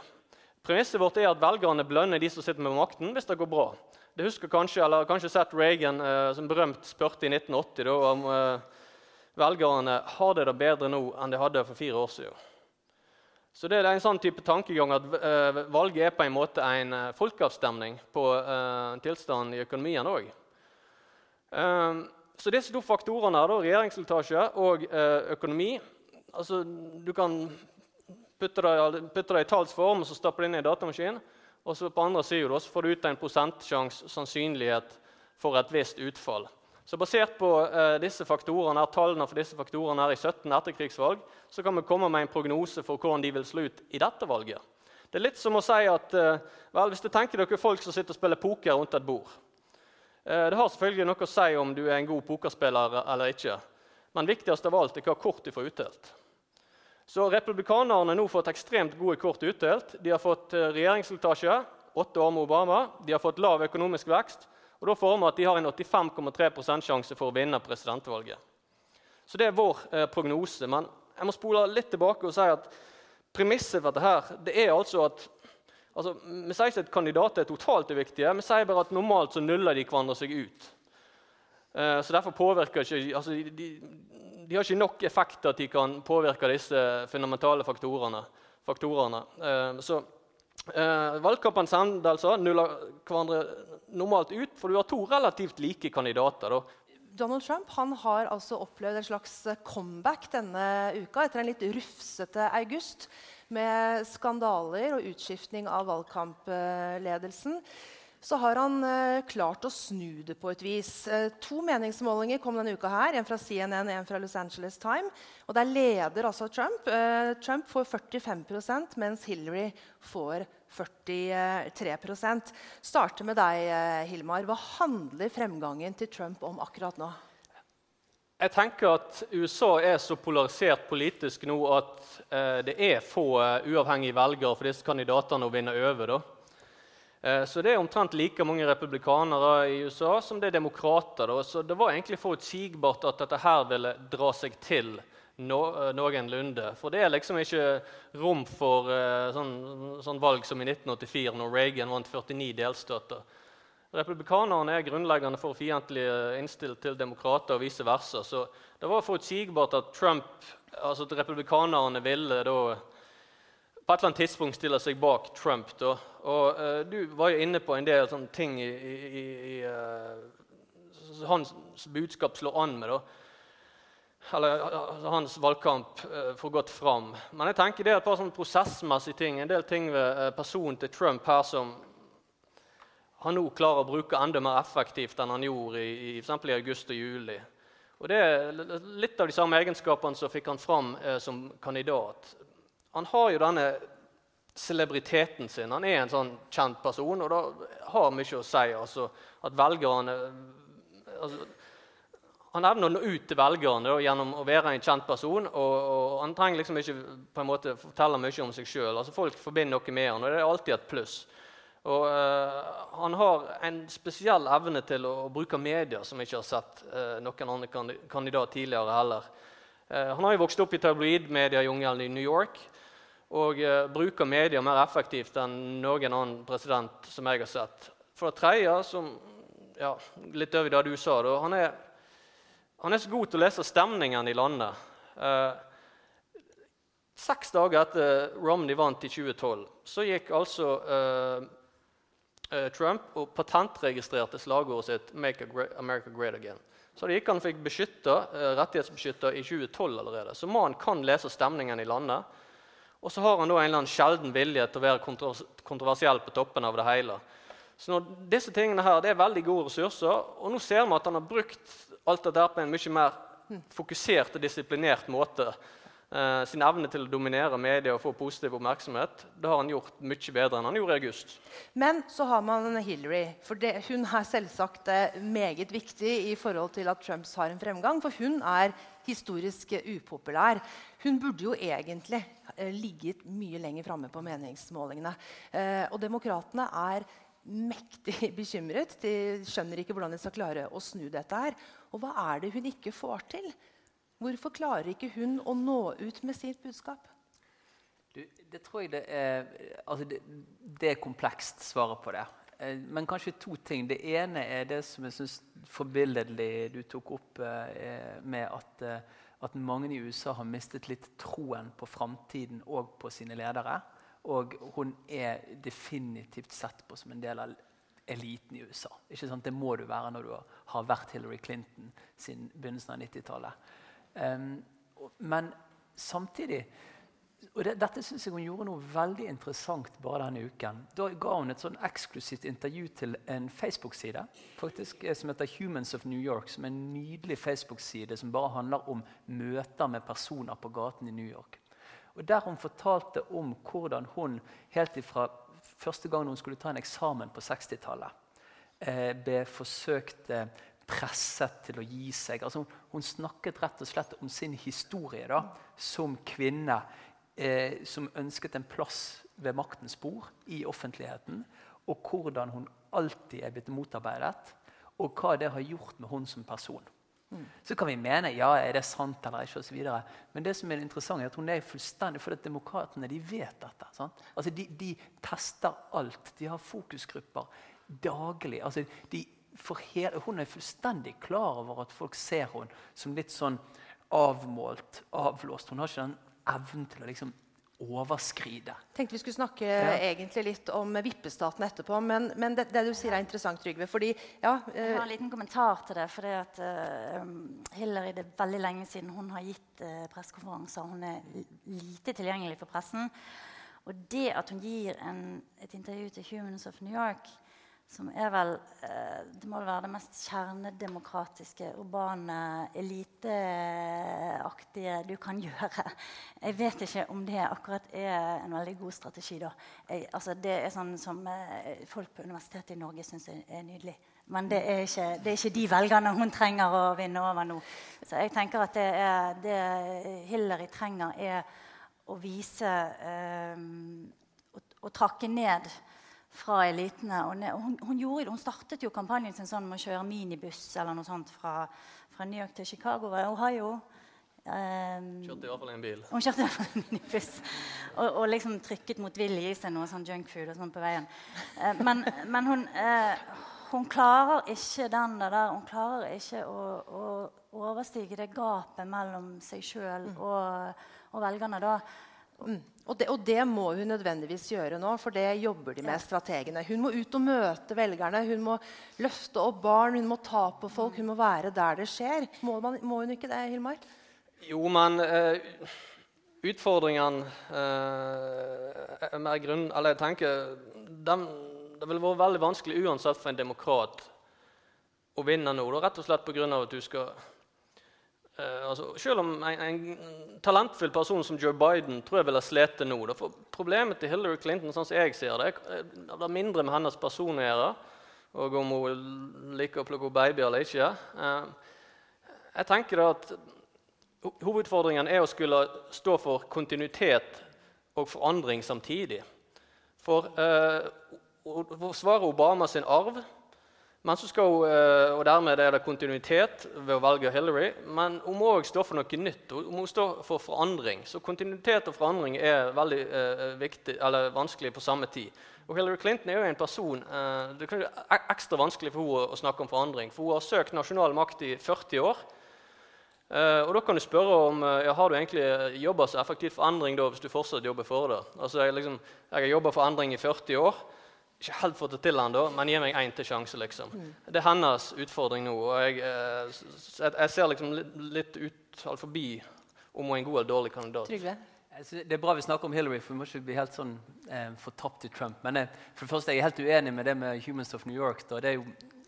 Premisset vårt er at velgerne belønner de som sitter med makten, hvis det går bra. Det husker kanskje, eller kanskje sett Reagan eh, som berømt spurte i 1980 da, om eh, velgerne har det det bedre nå enn de hadde for fire år siden. Så det er en sånn type tankegang at eh, valget er på en måte en uh, folkeavstemning på uh, tilstanden i økonomien òg. så disse to faktorene, da, regjeringsslitasje og økonomi altså, Du kan putte det, i tallsform og så stapper det inn i datamaskinen. Og så på andre siden får du ut en prosentsjanse sannsynlighet for et visst utfall. Så Basert på eh, disse faktorene, tallene for disse faktorene her i 17 etterkrigsvalg så kan vi komme med en prognose for hvordan de vil slå ut i dette valget. Det er litt som å si at eh, vel, hvis du tenker dere folk som sitter og spiller poker rundt et bord eh, Det har selvfølgelig noe å si om du er en god pokerspiller eller ikke. Men viktigst av alt er hva kort du får utdelt. Så Republikanerne har nå fått ekstremt gode kort utdelt. De har fått eh, regjeringsslitasje, åtte år med Obama. De har fått lav økonomisk vekst. Og Da får vi at de har en 85,3 sjanse for å vinne presidentvalget. Så det er vår eh, prognose. Men jeg må spole litt tilbake og si at Premisset for dette her, det er altså at altså, Vi sier ikke at kandidater er totalt uviktige, vi sier bare at normalt så nuller de hverandre seg ut. Uh, så derfor påvirker ikke, altså, de, de, har ikke nok effekt at de kan påvirke disse fundamentale faktorene. faktorene. Uh, så valgkampen Valgkampens altså nuller hverandre normalt ut, for du har to relativt like kandidater. Da. Donald Trump han har altså opplevd en slags comeback denne uka etter en litt rufsete august med skandaler og utskiftning av valgkampledelsen. Så har han eh, klart å snu det på et vis. Eh, to meningsmålinger kom denne uka. her, En fra CNN og en fra Los Angeles Time. Og Der leder altså Trump. Eh, Trump får 45% mens Hillary får 43% Starter med deg, eh, Hilmar. Hva handler fremgangen til Trump om akkurat nå? Jeg tenker at USA er så polarisert politisk nå at eh, det er få uh, uavhengige velgere for disse kandidatene å vinne over. Eh, så Det er omtrent like mange republikanere i USA som det er demokrater. Da. Så det var egentlig forutsigbart at dette her ville dra seg til no, eh, noenlunde. For det er liksom ikke rom for uh, sånn, sånn, valg som i 1984, når Reagan vant 49 delstater. Republikanerne er grunnleggende for fiendtlig innstilt til demokrater og vice versa. Så det var forutsigbart at Trump, altså at republikanerne ville da på et eller annet tidspunkt stiller seg bak Trump. Da. Og uh, Du var jo inne på en del sånne ting i, i, i uh, hans budskap slår an med. da eller altså, hans valgkamp uh, får gått fram. Men jeg tenker det er et par sånne prosessmessige ting, en del ting ved personen til Trump her som han nå klarer å bruke enda mer effektivt enn han gjorde i, i, for i august og juli. Og Det er litt av de samme egenskapene som fikk han fram uh, som kandidat. Han har jo denne celebriteten sin. Han er en sånn kjent person, og det har mye å si. Altså, at velgerne altså, han evner å nå ut til velgerne gjennom å være en kjent person. Og, og Han trenger liksom ikke på en måte fortelle mye om seg sjøl. Altså, folk forbinder noe med han, og det er alltid et pluss. Og uh, Han har en spesiell evne til å, å bruke media som ikke har sett uh, noen andre kandidat tidligere heller. Uh, han har jo vokst opp i tabloidmediejungelen i New York og bruker media mer effektivt enn noen annen president som jeg har sett. For det tredje, som, ja, litt over det du sa, da, han er han er så god til å lese stemningen i landet. Eh, seks dager etter Romney vant i 2012, så gikk altså eh, eh, Trump og patentregistrerte slagordet sitt 'Make America Great Again'. Så det gikk han fikk beskytta, eh, rettighetsbeskytta i 2012 allerede. Så mannen kan lese stemningen i landet. Og så har han da en eller annen sjelden vilje til å være kontroversiell på toppen av det hele. Så når disse tingene her, det er veldig gode ressurser, og nå ser vi at han har brukt alt dette på en mye mer fokusert og disiplinert måte. Eh, sin evne til å dominere media og få positiv oppmerksomhet det har han gjort mye bedre enn han gjorde i august. Men så har man Hillary. for det, Hun er selvsagt eh, meget viktig i forhold til at Trumps har en fremgang. For hun er historisk upopulær. Hun burde jo egentlig eh, ligget mye lenger framme på meningsmålingene. Eh, og demokratene er mektig bekymret. De skjønner ikke hvordan de skal klare å snu dette. her. Og hva er det hun ikke får til? Hvorfor klarer ikke hun å nå ut med sitt budskap? Du, det tror jeg det er altså det, det, er komplekst, svaret på det. Eh, men kanskje to ting. Det ene er det som jeg syns forbilledlig du tok opp eh, med at, eh, at mange i USA har mistet litt troen på framtiden og på sine ledere. Og hun er definitivt sett på som en del av eliten i USA. Det må du være når du har vært Hillary Clinton siden begynnelsen av 90-tallet. Um, men samtidig og det, Dette synes jeg hun gjorde noe veldig interessant bare denne uken. Da ga hun et sånn eksklusivt intervju til en Facebook-side faktisk, eh, som heter Humans of New York. Som er en nydelig Facebook-side som bare handler om møter med personer på gaten i New York. Og Der hun fortalte om hvordan hun helt ifra første gang hun skulle ta en eksamen på 60-tallet, eh, ble forsøkt eh, presset til å gi seg. Altså, hun, snakket rett og slett om sin historie da, som kvinne eh, som ønsket en plass ved maktens bord i offentligheten. Og hvordan hun alltid er blitt motarbeidet, og hva det har gjort med hun som person. Mm. Så kan vi mene ja, er det sant eller ikke, og så videre. men det som er interessant er at hun er fullstendig, for at demokratene de vet dette. Sant? Altså, de, de, tester alt. De har fokusgrupper daglig. Altså, de, hele, hun er fullstendig klar over at folk ser henne som litt sånn avmålt, avlåst. Hun har ikke den evnen til å liksom overskride. tenkte vi skulle snakke ja. egentlig litt om vippestaten etterpå, men, men det, det, du sier er interessant, Trygve. fordi, ja, Jeg har en liten kommentar til det. for at, uh, Hillary, Det er veldig lenge siden hun har gitt uh, pressekonferanser. Hun er lite tilgjengelig for pressen. Og det at hun gir en, et intervju til Humans of New York som er vel eh, Det må være det mest kjernedemokratiske, urbane, eliteaktige du kan gjøre. Jeg vet ikke om det akkurat er en veldig god strategi. da. Jeg, altså, det er sånn som eh, folk på Universitetet i Norge syns er, nydelig. Men det er, ikke, det er, ikke, de velgerne hun trenger å vinne over nå. Så jeg tenker at det, er, det Hillary trenger, er å vise eh, å, å trakke ned fra elitene. Og hun, hun, gjorde, hun, startet jo kampanjen sin sånn med å kjøre minibuss eller noe sånt fra, fra New York til Chicago og Ohio. Um, kjørte fall en bil. Hun kjørte i hvert fall en minibuss. Og, og, liksom trykket motvillig i seg noe sånn junkfood og sånn på veien. Uh, men, men hun, uh, hun, klarer ikke den der. Hun klarer ikke å, å overstige det gapet mellom seg sjøl mm. og, og velgerne da. Mm. Og, det, og, det, må hun nødvendigvis gjøre nå, for det jobber de med, ja. strategene. Hun må ut og møte velgerne, hun må løfte opp barn, hun må ta på folk. Hun må være der det skjer. Må, man, må hun ikke det, Hilmar? Jo, men uh, utfordringene uh, er mer grunn... Eller jeg tenker dem, Det ville vært veldig vanskelig uansett for en demokrat å vinne nå. Rett og slett pga. at du skal altså, selv om en, en, talentfull person som Joe Biden tror jeg ville slitt nå da, for Problemet til Hillary Clinton sånn som jeg ser det, er, det er mindre med hennes person å gjøre. Og om hun liker å plukke babyer eller ikke. Uh, jeg tenker at Hovedutfordringen er å skulle stå for kontinuitet og forandring samtidig. For uh, å forsvare Obama sin arv men så skal hun, eh, og Dermed er det kontinuitet ved å velge Hillary. Men hun må òg stå for noe nytt. Hun må stå for forandring. Så kontinuitet og forandring er veldig eh, viktig, eller vanskelig på samme tid. Og Hillary Clinton er jo en person eh, Det er ekstra vanskelig for henne å, snakke om forandring. For hun har søkt nasjonal makt i 40 år. Eh, og da kan du spørre om eh, ja, har du egentlig jobba så effektivt for endring da, hvis du fortsatt jobber for det. Altså, jeg, liksom, jeg har jobba for endring i 40 år ikke helt fått det til ennå, men gi meg én til sjanse. liksom. Mm. Det er hennes utfordring nå. og Jeg, eh, jeg ser liksom litt, litt ut forbi om hun er en god eller dårlig kandidat. Trygve? Det er bra vi snakker om Hillary, for vi må ikke bli helt sånn eh, fortapt til Trump. Men eh, for det første, jeg er helt uenig med det med Humans of New York. Da. Det er jo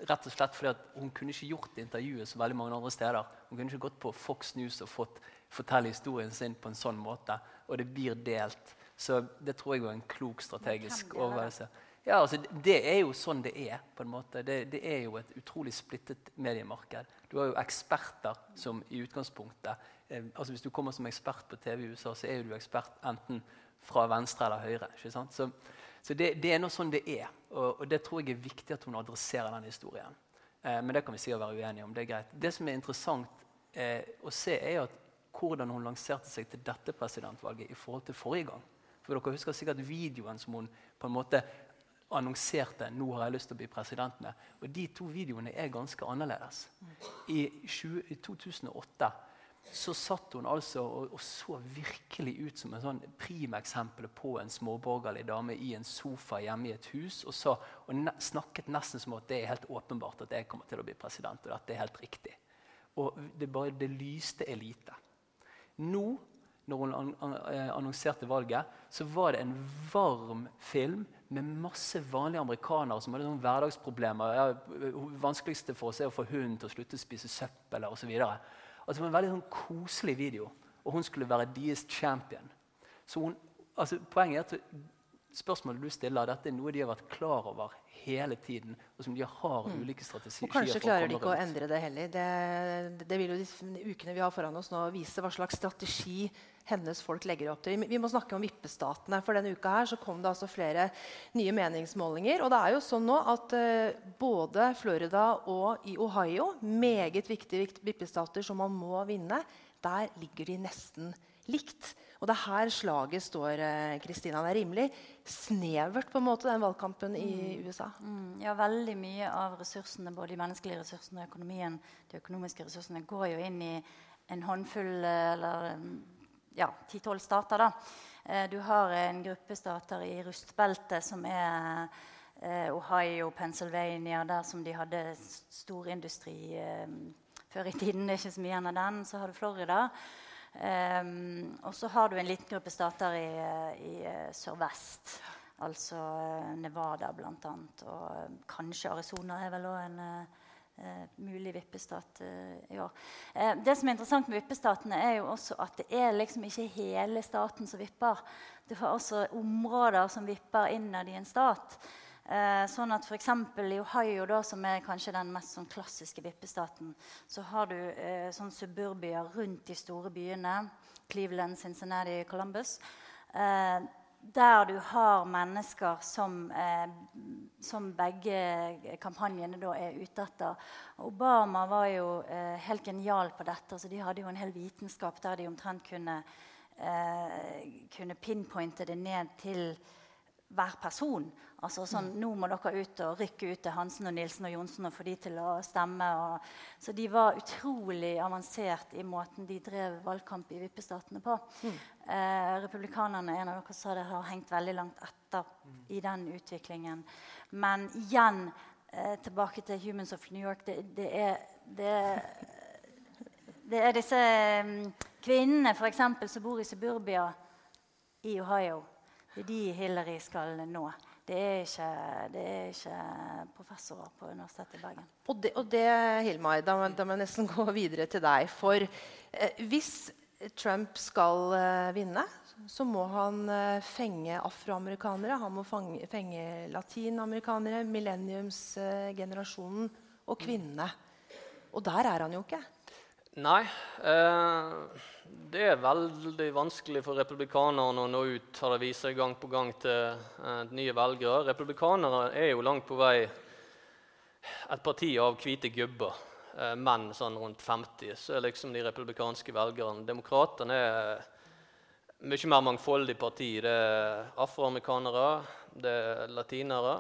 rett og slett fordi at Hun kunne ikke gjort intervjuet så veldig mange andre steder. Hun kunne ikke gått på Fox News og fått fortelle historien sin på en sånn måte. Og det blir delt. Så det tror jeg var en klok strategisk overveielse. Ja, altså, Det er jo sånn det er. på en måte. Det, det, er jo et utrolig splittet mediemarked. Du har jo eksperter som i utgangspunktet eh, altså Hvis du kommer som ekspert på TV i USA, så er jo du ekspert enten fra venstre eller høyre. ikke sant? Så, så det, det, er nå sånn det er. Og, og, det tror jeg er viktig at hun adresserer den historien. Eh, men det kan vi sikkert være uenige om. Det er greit. Det som er interessant eh, å se, er at hvordan hun lanserte seg til dette presidentvalget i forhold til forrige gang. For dere husker sikkert videoen som hun på en måte annonserte nå har jeg lyst til å bli presidentene'. Og De to videoene er ganske annerledes. I, 20, 2008 så satt hun altså og, og, så virkelig ut som en sånn primeksempel på en småborgerlig dame i en sofa hjemme i et hus og, så, og ne snakket nesten som at det er helt åpenbart at jeg kommer til å bli president. og at det er helt riktig. Og det, bare, det lyste elite. Nå når hun annonserte valget, så var det en varm film med masse vanlige amerikanere som hadde noen hverdagsproblemer. Ja, det vanskeligste for oss er å få hunden til å slutte å spise søppel osv. Altså, det var en veldig sånn koselig video, og hun skulle være deres champion. Så hun, altså, poenget er at spørsmålet du stiller, dette er noe de har vært klar over hele tiden. og som de har mm. ulike strategier Og Kanskje klarer de ikke å endre det heller. Det, det, vil jo de ukene vi har foran oss nå vise hva slags strategi hennes folk legger opp til. Vi må snakke om vippestatene. For denne uka her så kom det altså flere nye meningsmålinger. Og det er jo sånn nå at uh, både Florida og i Ohio, meget viktige vippestater som man må vinne, der ligger de nesten likt. Og det er her slaget står. Eh, Kristina. Det er rimelig snevert, på en måte, den valgkampen i mm. USA. Mm. Ja, veldig mye av ressursene, både de menneskelige ressursene og økonomien, de økonomiske ressursene, går jo inn i en håndfull eh, eller ja, 10-12 stater. da. Eh, du har en gruppe stater i rustbeltet som er Ohio, Pennsylvania, der som de hadde storindustri før i tiden. Det er ikke så mye igjen av den. Så har du Florida. Um, og så har du en liten gruppe stater i, i uh, sørvest. Altså uh, Nevada bl.a. Og uh, kanskje Arizona er vel òg en mulig vippestat i år. det som er interessant med vippestatene, er jo også at det er liksom ikke hele staten som vipper. Du har også områder som vipper innad i en stat. Eh, sånn at F.eks. i Ohio, da, som er kanskje den mest sånn, klassiske vippestaten, så har du eh, sånn suburbier rundt de store byene. Cleveland, Cincinnati, Columbus. Eh, der du har mennesker som, eh, som begge kampanjene da er ute etter. Obama var jo eh, helt genial på dette. Altså, de hadde jo en hel vitenskap der de omtrent kunne, eh, kunne pinpointe det ned til hver person. Altså sånn, mm. Nå må dere ut og rykke ut til Hansen og Nilsen og Johnsen og få de til å stemme. Og, så de var utrolig avansert i måten de drev valgkamp i vippestatene på. Mm. Eh, republikanerne en av dere sa det har hengt veldig langt etter mm. i den utviklingen. Men igjen, eh, tilbake til Humans of New York. Det, det, er, det, det er, disse um, kvinnene for eksempel, som bor i suburbia i Ohio det er de Hillary skal nå. Det er ikke, det er ikke professorer på Universitetet i Bergen. Og det, og det Hilmar, da, da, må jeg nesten gå videre til deg. For eh, hvis Trump skal eh, vinne, så må han eh, fenge afroamerikanere. Han må fange, fenge latinamerikanere, millenniumsgenerasjonen og kvinnene. Og der er han jo ikke. Nei. Eh, det er veldig vanskelig for republikanerne å nå ut har det vist seg gang på gang til eh, nye velgere. Republikanere er jo langt på vei et parti av hvite gubber. Eh, menn sånn rundt 50. Så er liksom de republikanske velgerne. Demokratene er mye mer mangfoldig parti. Det er afroamerikanere, det er latinere,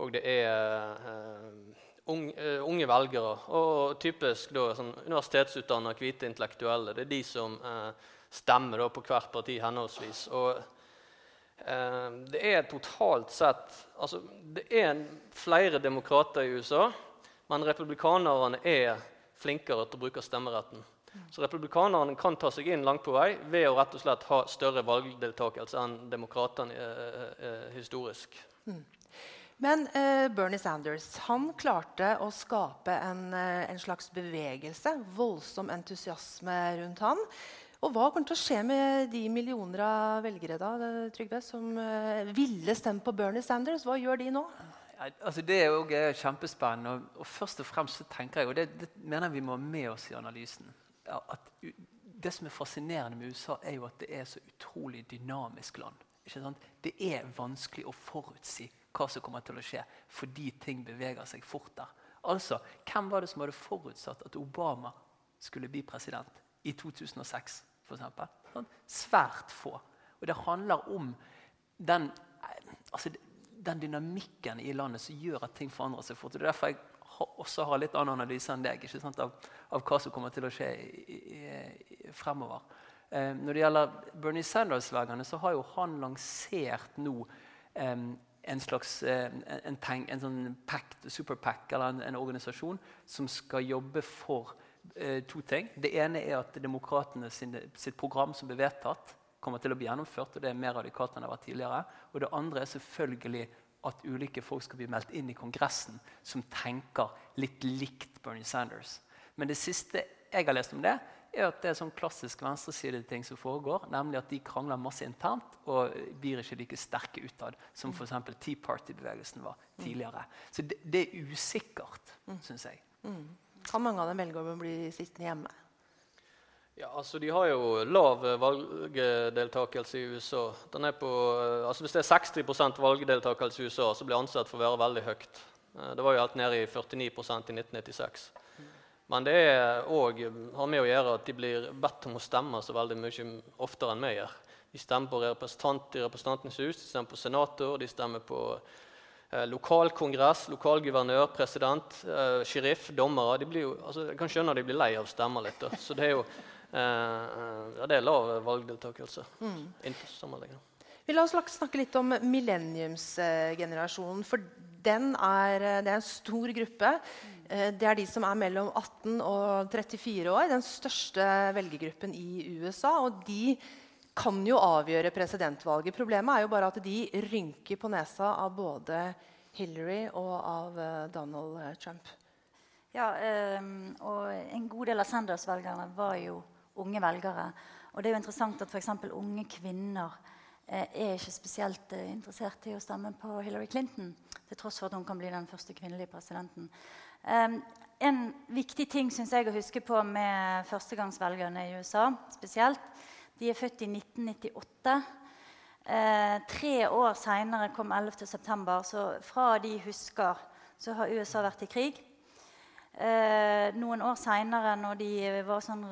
og det er eh, uh, unge velgere. Og typisk da, sånn, universitetsutdanna hvite intellektuelle. Det er de som eh, stemmer da, på hvert parti henholdsvis. Og eh, det er totalt sett altså, Det er flere demokrater i USA, men republikanerne er flinkere til å bruke stemmeretten. Så republikanerne kan ta seg inn langt på vei ved å rett og slett ha større valgdeltakelse enn demokratene historisk. Mm. Men eh, Bernie Sanders han klarte å skape en, eh, en, slags bevegelse. Voldsom entusiasme rundt han. Og Hva kommer til å skje med de millioner av velgere da, Trygve, som eh, ville stemme på Bernie Sanders? Hva gjør de nå? Altså det er jo kjempespennende. Og, og, først og fremst så tenker jeg, og det, det mener jeg vi må ha med oss i analysen at Det som er fascinerende med USA, er jo at det er så utrolig dynamisk land. Det er vanskelig å forutsi hva som kommer til å skje, fordi ting beveger seg fort der. Altså, Hvem var det som hadde forutsatt at Obama skulle bli president i 2006? For eksempel? sånn, svært få. Og Det handler om den, altså, den, dynamikken i landet som gjør at ting forandrer seg fort. Og Det er derfor jeg også har litt annen analyse enn deg av, av, hva som kommer til å skje i, i, i, fremover. Eh, når det gjelder Bernie Sanders-velgerne, så har jo han lansert nå eh, en slags eh, en, en, en sånn pact, superpack eller en, en, organisasjon som skal jobbe for eh, to ting. Det ene er at Demokratene sitt program som ble vedtatt, kommer til å bli gjennomført. og det er mer radikalt enn det har vært tidligere. Og det andre er selvfølgelig at ulike folk skal bli meldt inn i Kongressen som tenker litt likt Bernie Sanders. Men det siste jeg har lest om det, er at det er sånn klassisk venstresideting som foregår. Nemlig at de krangler masse internt og blir ikke like sterke utad som f.eks. Tea Party-bevegelsen var tidligere. Så det, det er usikkert, syns jeg. Mm. Kan mange av dem velge å bli sittende hjemme? Ja, altså De har jo lav valgdeltakelse i USA. Den er på, altså Hvis det er 60% valgdeltakelse i USA, så blir det ansett for å være veldig høyt. Eh, det var jo helt nede i 49% i 1996. Men det òg har med å gjøre at de blir bedt om å stemme så veldig mye oftere enn vi gjør. De stemmer på representant i Representantenes hus, de stemmer på senator, de stemmer på eh, lokalkongress, lokalguvernør, president, eh, sheriff, dommere. Jo, altså, jeg kan skjønne at de blir lei av å stemme litt. Da. Så det er jo eh, ja, det er lav valgdeltakelse. Mm. Vi la oss snakke litt om millenniumsgenerasjonen. For er, det er en stor gruppe. Eh, det er de som er mellom 18 og 34 år. Den største velgergruppen i USA. Og de kan jo avgjøre presidentvalget. Problemet er jo bare at de rynker på nesa av både Hillary og av eh, Donald eh, Trump. Ja, og en god del av Sanders-velgerne var jo unge velgere. Og det er jo interessant at f.eks. unge kvinner er ikke spesielt interessert i å stemme på Hillary Clinton. Til tross for at hun kan bli den første kvinnelige presidenten. En viktig ting synes jeg å huske på med førstegangsvelgerne i USA spesielt, De er født i 1998. Eh, tre år seinere kom 11.9., så fra de husker, så har USA vært i krig. Eh, noen år seinere, når de var sånn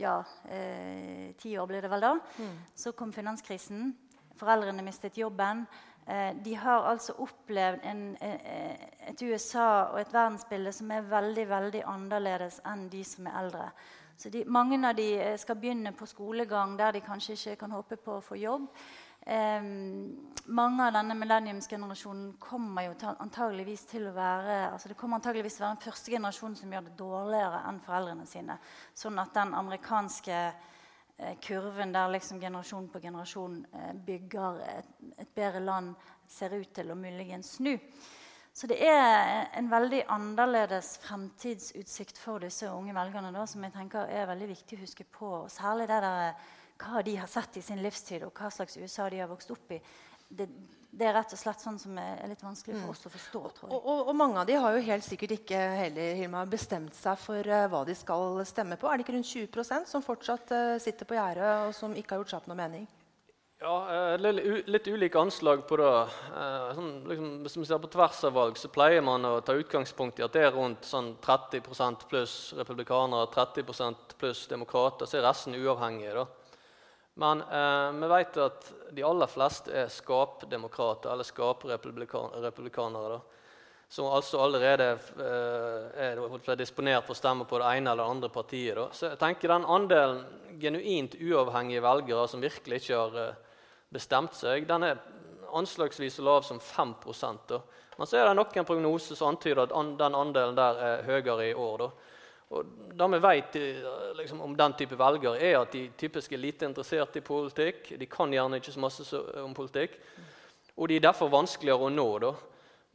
ja, eh, ti år ble det vel da, mm. så kom finanskrisen. Foreldrene mistet jobben. Eh, de har altså opplevd en, eh, et USA og et verdensbilde som er veldig veldig annerledes enn de som er eldre. Så de, mange av de eh, skal begynne på skolegang der de kanskje ikke kan håpe på å få jobb. Eh, mange av denne millenniumsgenerasjonen kommer jo antageligvis til å være altså det kommer antageligvis til å være den første generasjonen som gjør det dårligere enn foreldrene sine. Sånn at den amerikanske kurven der liksom generasjon på generasjon eh, bygger et, et, bedre land, ser ut til å muligens snu. Så det er en veldig annerledes fremtidsutsikt for disse unge velgerne da, som jeg tenker er veldig viktig å huske på. Særlig det der, hva de har sett i sin livstid, og hva slags USA de har vokst opp i. Det, det er rett og slett sånn som er litt vanskelig for mm. oss å forstå. tror jeg. Og, og, og, mange av de har jo helt sikkert ikke heller Hilma, bestemt seg for uh, hva de skal stemme på. Er det ikke rundt 20% som fortsatt uh, sitter på gjerdet og som ikke har gjort seg opp noe mening? Ja, uh, litt ulike anslag på det. Sånn, liksom, hvis vi ser på tvers av valg, så pleier man å ta utgangspunkt i at det er rundt sånn 30% pluss republikanere, 30% pluss demokrater. Så er resten uavhengige. da. Men eh, vi vet at de aller fleste er skapdemokrater, eller skaprepublikanere. Som altså allerede eh, er disponert for å stemme på det ene eller andre partiet. Da. Så jeg tenker den andelen genuint uavhengige velgere som virkelig ikke har eh, bestemt seg, den er anslagsvis så lav som 5 da. Men så er det noen prognoser som antyder at an, den andelen der er høyere i år. da. Og Det vi vet eh, liksom, om den type velgere, er at de typisk er lite interessert i politikk. De kan gjerne ikke så masse om politikk. Og de er derfor vanskeligere å nå. da.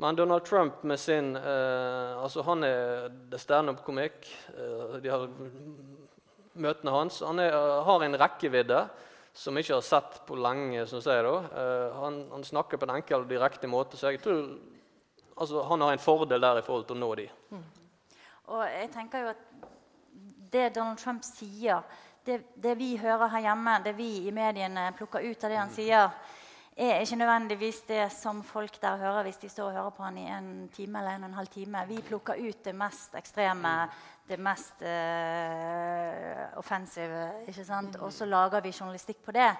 Men Donald Trump med sin eh, altså Han er the standup-komikk. Eh, de har møtene hans. Han er, har en rekkevidde som vi ikke har sett på lenge. da. Eh, han, han, snakker på en enkel og direkte måte, så jeg tror altså, han har en fordel der i forhold til å nå dem. Mm. Og jeg tenker jo at det Donald Trump sier, det, det, vi hører her hjemme, det vi i mediene plukker ut av det han sier, er ikke nødvendigvis det som folk der hører hvis de står og hører på han i en time eller en og en halv time. Vi plukker ut det mest ekstreme, det mest uh, offensive. ikke sant? Og så lager vi journalistikk på det.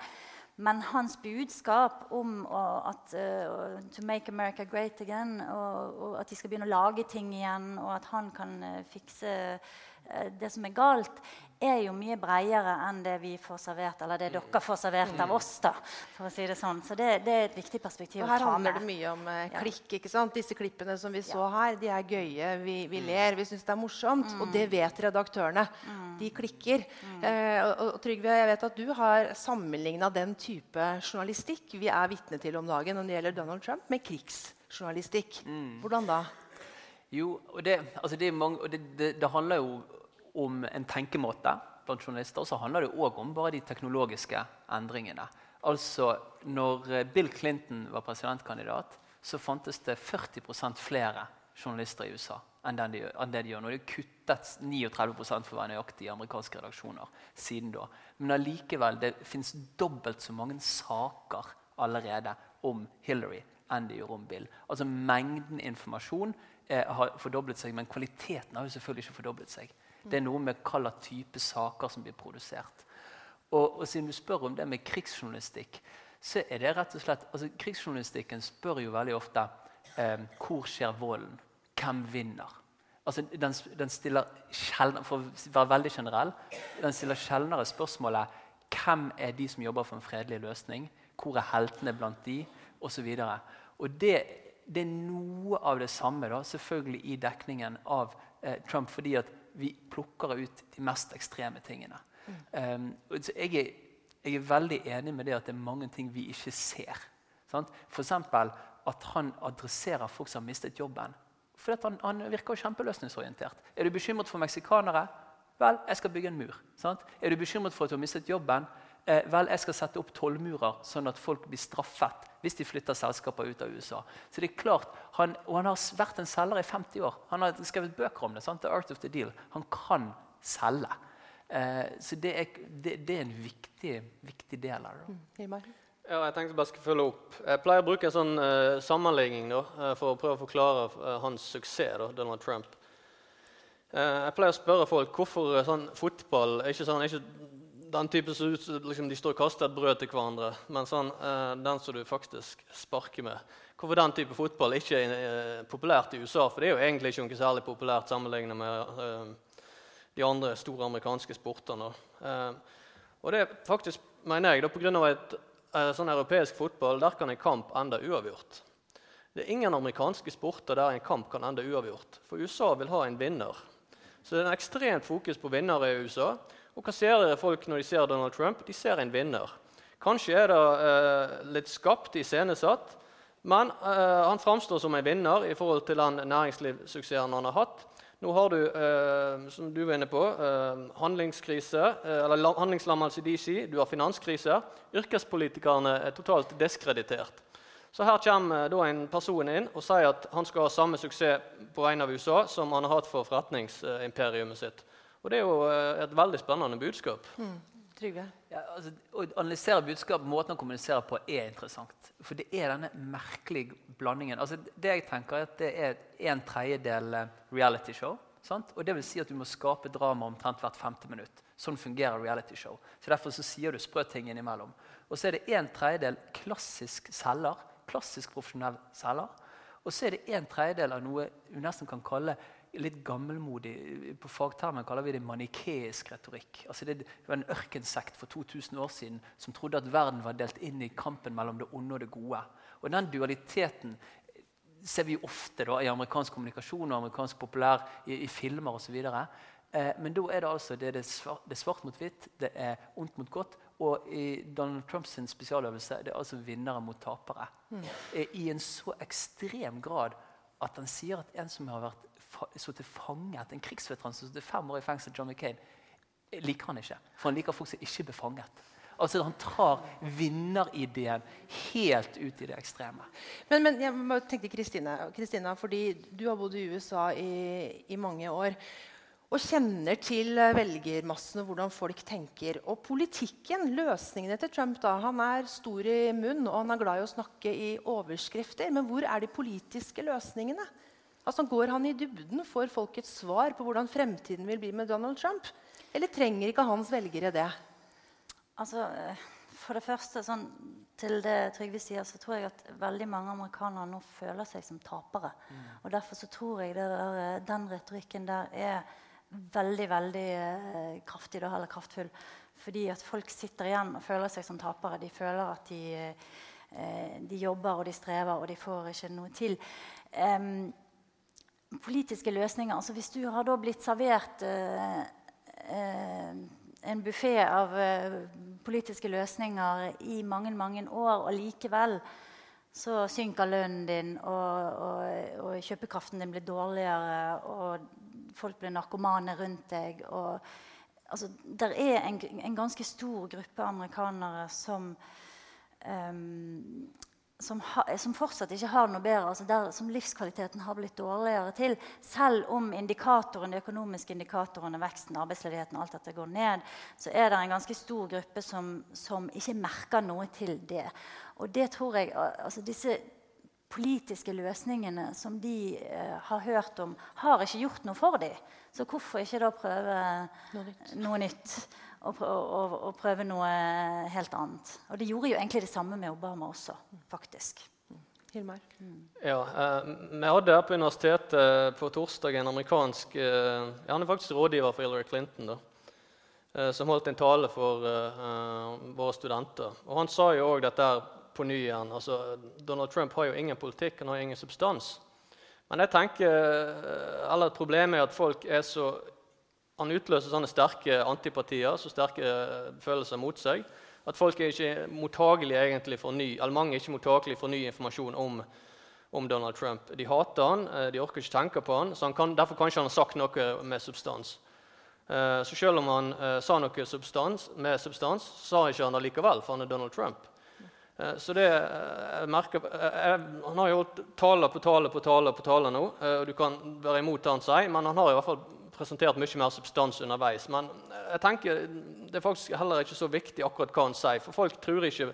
Men hans budskap om at uh, to make America great again, og, og, at de skal begynne å lage ting igjen, og at han kan uh, fikse det som er galt, er jo mye bredere enn det vi får servert, eller det dere får servert av oss. da, for å si det sånn. Så det, det er et viktig perspektiv og her med. Her handler det mye om eh, klikk. ikke sant? Disse klippene som vi så ja. her, de er gøye. Vi, vi mm. ler, vi syns det er morsomt. Mm. Og det vet redaktørene. Mm. De klikker. Mm. Eh, og, og, Trygve, jeg vet at du har sammenligna den type journalistikk vi er vitne til om dagen når det gjelder Donald Trump, med krigsjournalistikk. Mm. Hvordan da? Jo, og det, altså det, mange, det, det, det handler jo om en tenkemåte. blant journalister. Og så handler det òg om bare de teknologiske endringene. Altså, når eh, Bill Clinton var presidentkandidat, så fantes det 40% flere journalister i USA enn, de, enn det de gjør nå. De har kuttet 39 for å være nøyaktig i amerikanske redaksjoner siden da. Men allikevel, det fins dobbelt så mange saker allerede om Hillary enn det gjør om Bill. Altså Mengden informasjon eh, har fordoblet seg, men kvaliteten har jo selvfølgelig ikke fordoblet seg. Det er noe med hva type saker som blir produsert. Og, og, siden du spør om det med krigsjournalistikk, så er det rett og slett altså Krigsjournalistikken spør jo veldig ofte eh, hvor skjer volden? Hvem vinner? Altså, den, den stiller sjeldnere, For å være veldig generell, den stiller sjeldnere spørsmålet hvem er de som jobber for en fredelig løsning? Hvor er heltene blant de? Og, så videre. og det, det, er noe av det samme da, selvfølgelig i dekningen av eh, Trump, fordi at vi plukker ut de mest ekstreme tingene. Mm. Um, jeg, er, jeg, er, veldig enig med det at det er mange ting vi ikke ser. F.eks. at han adresserer folk som har mistet jobben. For han, han, virker kjempeløsningsorientert. Er du bekymret for meksikanere? Vel, jeg skal bygge en mur. Sant? Er du bekymret for at du har mistet jobben? Eh, vel, jeg skal sette opp tollmurer, sånn at folk blir straffet hvis de flytter selskaper ut av USA. Så det er klart, han, Og han har vært en selger i 50 år. Han har skrevet bøker om det. Sant? The Art of the Deal. Han kan selge. Eh, så det er, det, det er, en viktig, viktig del av det. Mm, ja, jeg tenkte bare skulle følge opp. Jeg pleier å bruke en sånn uh, sammenligning da, uh, for å prøve å forklare uh, hans suksess, da, Donald Trump. jeg pleier å spørre folk hvorfor sånn fotball er ikke sånn, er ikke den typen som liksom, de står og kaster et brød til hverandre, men sånn, eh, den som du faktisk sparker med. Hvorfor den type fotball ikke er eh, populært i USA? For det er jo egentlig ikke noe særlig populært sammenlignet med eh, de andre store amerikanske sportene. Og det er faktisk, mener jeg, pga. et sånn europeisk fotball der kan en kamp ende uavgjort. Det er ingen amerikanske sporter der en kamp kan ende uavgjort. For USA vil ha en vinner. Så det er en ekstremt fokus på vinnere i USA. Og hva ser folk når de ser Donald Trump? De ser en vinner. Kanskje er det eh, litt skapt, iscenesatt, men eh, han framstår som en vinner i forhold til den næringslivssuksessen han har hatt. Nå har du, eh, som du var inne på, eh, handlingskrise, eh, eller handlingslammelse i DC. Du har finanskrise. Yrkespolitikerne er totalt diskreditert. Så her kommer eh, da en person inn og sier at han skal ha samme suksess på vegne av USA som han har hatt for forretningsimperiumet sitt. Og det er jo eh, et veldig spennende budskap. Mm. Trygve? Ja, altså, å analysere budskap, måten å kommunisere på, er interessant. For det er denne merkelige blandingen. Altså, det jeg tenker er at det er en tredjedel eh, reality show. Sant? Og det vil si at du må skape drama omtrent hvert femte minutt. Sånn fungerer reality show. Så Derfor så sier du sprø ting innimellom. Og så er det en tredjedel klassisk selger. Klassisk profesjonell selger. Og så er det en tredjedel av noe du nesten kan kalle litt gammelmodig. På fagtermen kaller vi det manikeisk retorikk. Altså det var en ørkensekt for 2000 år siden som trodde at verden var delt inn i kampen mellom det onde og det gode. Og Den dualiteten ser vi ofte da, i amerikansk kommunikasjon og amerikansk populær i, i filmer osv. Eh, men da er det altså det, det, svart, det er svart mot hvitt, det er ondt mot godt. Og i Donald Trumps spesialøvelse det er altså vinnere mot tapere. Mm. Eh, I en så ekstrem grad at han sier at en som har vært sittet fanget, en krigsveteran som satt fem år i fengsel, John McCain, liker han ikke. For han liker folk som ikke blir fanget. Altså Han tar vinnerideen helt ut i det ekstreme. Men, men jeg må tenke Kristina, Kristina, fordi du har bodd i USA i, i mange år og kjenner til velgermassene, hvordan folk tenker. Og politikken, løsningene til Trump da, Han er stor i munn og han er glad i å snakke i overskrifter. Men hvor er de politiske løsningene? Altså, Går han i dybden? Får folk et svar på hvordan fremtiden vil bli med Donald Trump? Eller trenger ikke hans velgere det? Altså, For det første, sånn, til det Trygve sier, så tror jeg at veldig mange amerikanere nå føler seg som tapere. Mm. Og Derfor så tror jeg der, den retorikken der er veldig, veldig eh, kraftig, da, eller kraftfull. Fordi at folk sitter igjen og føler seg som tapere. De føler at de, eh, de jobber og de strever, og de får ikke noe til. Um, politiske løsninger. Altså hvis du har da blitt servert eh, eh, en buffé av eh, politiske løsninger i mange, mange år, og likevel så synker lønnen din, og, og, og, kjøpekraften din blir dårligere, og folk blir narkomane rundt deg og, altså, Der er en, en, ganske stor gruppe amerikanere som um, som, ha, som, fortsatt ikke har noe bedre, altså der som livskvaliteten har blitt dårligere til, selv om indikatoren, de økonomiske indikatorene, veksten, arbeidsledigheten, alt dette går ned, så er det en ganske stor gruppe som, som ikke merker noe til det. Og det tror jeg, altså disse politiske løsningene som de eh, har hørt om, har ikke gjort noe for dem. Så hvorfor ikke da prøve noe nytt? Noe nytt og, og, og, prøve noe helt annet? Og det gjorde jo egentlig det samme med Obama også, faktisk. Hilmar? Mm. Ja, eh, Vi hadde her på universitetet eh, på torsdag en amerikansk eh, Han er faktisk rådgiver for Hillary Clinton. da, eh, Som holdt en tale for eh, våre studenter. Og Han sa jo òg dette på ny igjen. Altså, Donald Trump har jo ingen politikk, han har ingen substans. Men jeg tenker, eh, eller problemet er at folk er så Han utløser sånne sterke antipatier, så sterke eh, følelser mot seg, at folk er ikke mottagelige egentlig for ny, eller mange er ikke mottagelige for ny informasjon om, om Donald Trump. De hater han, eh, de orker ikke tenke på han, så han kan, derfor kan ikke han ha sagt noe med substans. Så selv om han sa noe substans, med substans, sa ikke han det likevel, for han er Donald Trump. Eh, så det eh, jeg merker, eh, jeg, Han har jo holdt tale på tale på tale på tale nå. og Du kan være imot det han sier, men han har i hvert fall presentert mye mer substans underveis. Men jeg tenker det er faktisk heller ikke så viktig akkurat hva han sier. For folk tror ikke